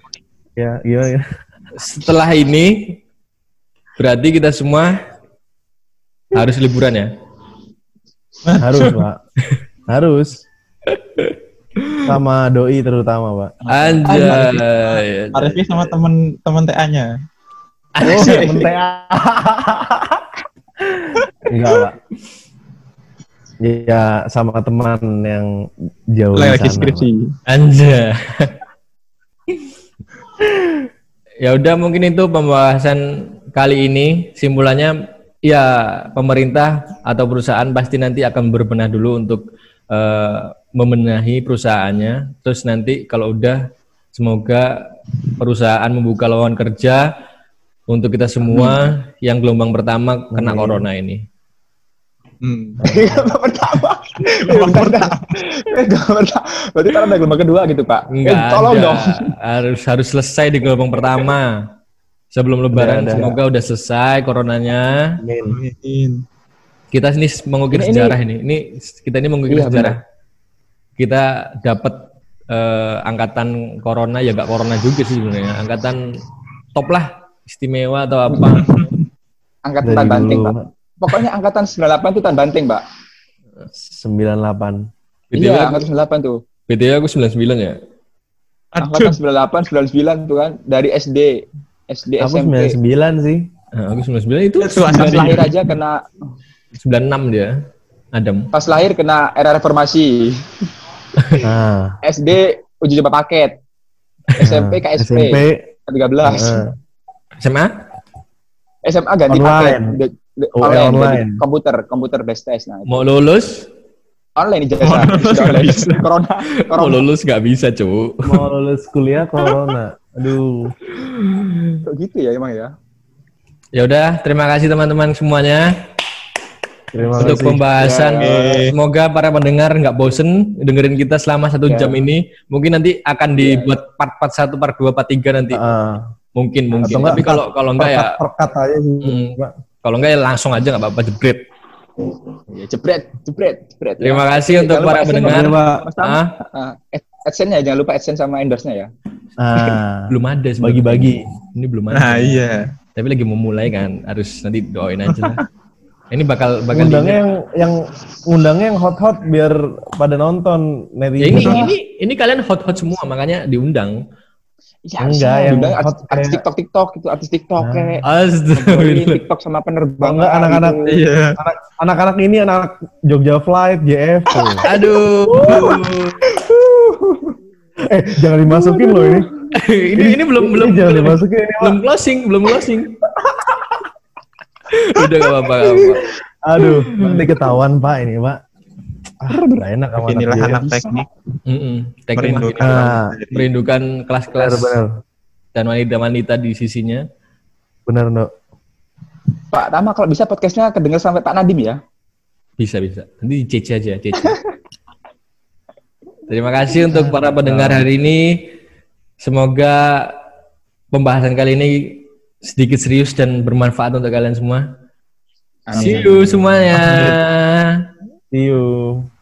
[SPEAKER 4] ya gimana ya?
[SPEAKER 1] Setelah ini berarti kita semua harus liburan ya.
[SPEAKER 4] Harus, Pak. Harus. Sama doi terutama, Pak.
[SPEAKER 1] Anjay.
[SPEAKER 2] Pak Rifki sama temen-temen TA-nya
[SPEAKER 4] Oh, temen TA. Enggak, Pak. Ya, sama teman yang jauh di
[SPEAKER 2] lagi
[SPEAKER 4] sana,
[SPEAKER 2] skripsi.
[SPEAKER 1] Anjay. ya udah mungkin itu pembahasan kali ini. Simpulannya ya pemerintah atau perusahaan pasti nanti akan berbenah dulu untuk eh, membenahi perusahaannya. Terus nanti kalau udah semoga perusahaan membuka lowongan kerja untuk kita semua yang gelombang pertama kena
[SPEAKER 4] Amin.
[SPEAKER 1] corona ini
[SPEAKER 2] Hmm.
[SPEAKER 3] Gelombang pertama. Gelombang pertama. Gelombang pertama. Berarti kan ada gelombang kedua gitu Pak. Eh,
[SPEAKER 1] Enggak
[SPEAKER 3] tolong
[SPEAKER 1] ada.
[SPEAKER 3] dong.
[SPEAKER 1] Harus harus selesai di gelombang pertama. Sebelum lebaran
[SPEAKER 4] Udah, udah.
[SPEAKER 1] semoga udah selesai coronanya.
[SPEAKER 4] Amin.
[SPEAKER 2] Amin.
[SPEAKER 1] Kita ini mengukir
[SPEAKER 3] Ini- ini-
[SPEAKER 1] sejarah ini. Ini kita ini mengukir
[SPEAKER 3] Iya,
[SPEAKER 1] sejarah. Kita dapat eh, angkatan corona ya gak corona juga sih sebenarnya. Angkatan top lah, istimewa atau apa.
[SPEAKER 3] Angkatan banting Pak. Pokoknya angkatan 98 itu tan banting Pak.
[SPEAKER 4] 98.
[SPEAKER 1] BTW,
[SPEAKER 3] Iya, angkatan 98 tuh.
[SPEAKER 1] BTW aku 99 ya.
[SPEAKER 3] Angkatan
[SPEAKER 2] Aduh,
[SPEAKER 3] 98, 99 tuh kan. Dari SD. SD,
[SPEAKER 4] Aku
[SPEAKER 3] SMP.
[SPEAKER 4] 99 sih.
[SPEAKER 1] Nah, aku 99 itu
[SPEAKER 2] Itu
[SPEAKER 3] Pas lahir aja kena
[SPEAKER 1] 96 dia. Adam.
[SPEAKER 3] pas lahir kena era reformasi.
[SPEAKER 4] Nah,
[SPEAKER 3] SD uji coba paket. SMP KSP
[SPEAKER 4] SMP
[SPEAKER 3] 13.
[SPEAKER 4] eh,
[SPEAKER 1] SMA?
[SPEAKER 3] SMA ganti
[SPEAKER 4] Online.
[SPEAKER 3] paket. De-
[SPEAKER 4] Oh,
[SPEAKER 3] online,
[SPEAKER 4] online.
[SPEAKER 3] komputer, komputer best test. Nah,
[SPEAKER 1] Mau lulus?
[SPEAKER 3] online ijazah.
[SPEAKER 2] Mau lulus
[SPEAKER 3] Sudah
[SPEAKER 2] nggak
[SPEAKER 3] online.
[SPEAKER 2] bisa.
[SPEAKER 3] Corona,
[SPEAKER 1] Mau
[SPEAKER 3] corona.
[SPEAKER 1] lulus gak bisa, cu.
[SPEAKER 4] mau lulus kuliah corona. Aduh.
[SPEAKER 3] Kok gitu ya emang ya?
[SPEAKER 1] Ya udah, terima kasih teman-teman semuanya
[SPEAKER 4] Terima
[SPEAKER 1] untuk
[SPEAKER 4] kasih.
[SPEAKER 1] pembahasan.
[SPEAKER 2] Ya.
[SPEAKER 1] Semoga para pendengar nggak bosen dengerin kita selama satu
[SPEAKER 3] Ya.
[SPEAKER 1] jam ini. Mungkin nanti akan dibuat part part satu, part dua, part tiga nanti.
[SPEAKER 4] Ah,
[SPEAKER 1] Mungkin mungkin. Tapi kalau kalau enggak ya,
[SPEAKER 4] perkat aja sih.
[SPEAKER 1] Hmm. Kalau enggak ya langsung aja nggak apa-apa jebret.
[SPEAKER 3] Ya, jebret, jebret, jebret.
[SPEAKER 1] Terima
[SPEAKER 3] ya.
[SPEAKER 1] kasih untuk
[SPEAKER 3] Jangan
[SPEAKER 1] para
[SPEAKER 3] AdSense,
[SPEAKER 1] pendengar.
[SPEAKER 4] Pak.
[SPEAKER 3] Mas Tam.
[SPEAKER 1] Ah,
[SPEAKER 3] Ah, ad- AdSense-nya jangan lupa AdSense sama endorse-nya ya.
[SPEAKER 4] Ah,
[SPEAKER 1] belum ada
[SPEAKER 4] bagi-bagi.
[SPEAKER 1] Ini belum ada.
[SPEAKER 2] Nah iya.
[SPEAKER 1] Tapi lagi mau mulai kan, harus nanti doain aja lah. Ini bakal bakal
[SPEAKER 4] Undangnya yang yang undangnya yang hot-hot biar pada nonton
[SPEAKER 1] Ya
[SPEAKER 4] netizen.
[SPEAKER 1] ini ini ini kalian hot hot semua makanya diundang.
[SPEAKER 3] Ya,
[SPEAKER 4] Enggak, yang
[SPEAKER 3] diundang
[SPEAKER 4] hot
[SPEAKER 3] artis, artis TikTok TikTok itu artis TikTok
[SPEAKER 4] Nah.
[SPEAKER 3] kayak TikTok sama penerbang.
[SPEAKER 4] Enggak, anak-anak
[SPEAKER 3] gitu.
[SPEAKER 2] Iya.
[SPEAKER 4] anak anak-anak ini anak Jogja Flight, JF.
[SPEAKER 1] Aduh.
[SPEAKER 4] eh, jangan dimasukin loh ini.
[SPEAKER 1] ini ini belum
[SPEAKER 4] Ini
[SPEAKER 1] belum
[SPEAKER 4] jangan
[SPEAKER 1] belum,
[SPEAKER 4] dimasukin ini,
[SPEAKER 1] belum closing, belum closing. Udah gak apa-apa.
[SPEAKER 4] Aduh, nanti ketahuan Pak ini, Pak. Ah, enak sama
[SPEAKER 2] Inilah anak teknik
[SPEAKER 1] Mm-mm. Teknik
[SPEAKER 2] merindukan.
[SPEAKER 4] Ah,
[SPEAKER 1] merindukan kelas-kelas dan wanita-wanita di sisinya.
[SPEAKER 4] Benar, Ndok.
[SPEAKER 3] Pak Tama kalau bisa podcastnya kedengar sampai Pak Nadim ya.
[SPEAKER 1] Bisa bisa. Nanti di CC aja, CC. Terima kasih untuk para pendengar hari ini. Semoga pembahasan kali ini sedikit serius dan bermanfaat untuk kalian semua. See you semuanya.
[SPEAKER 4] See you.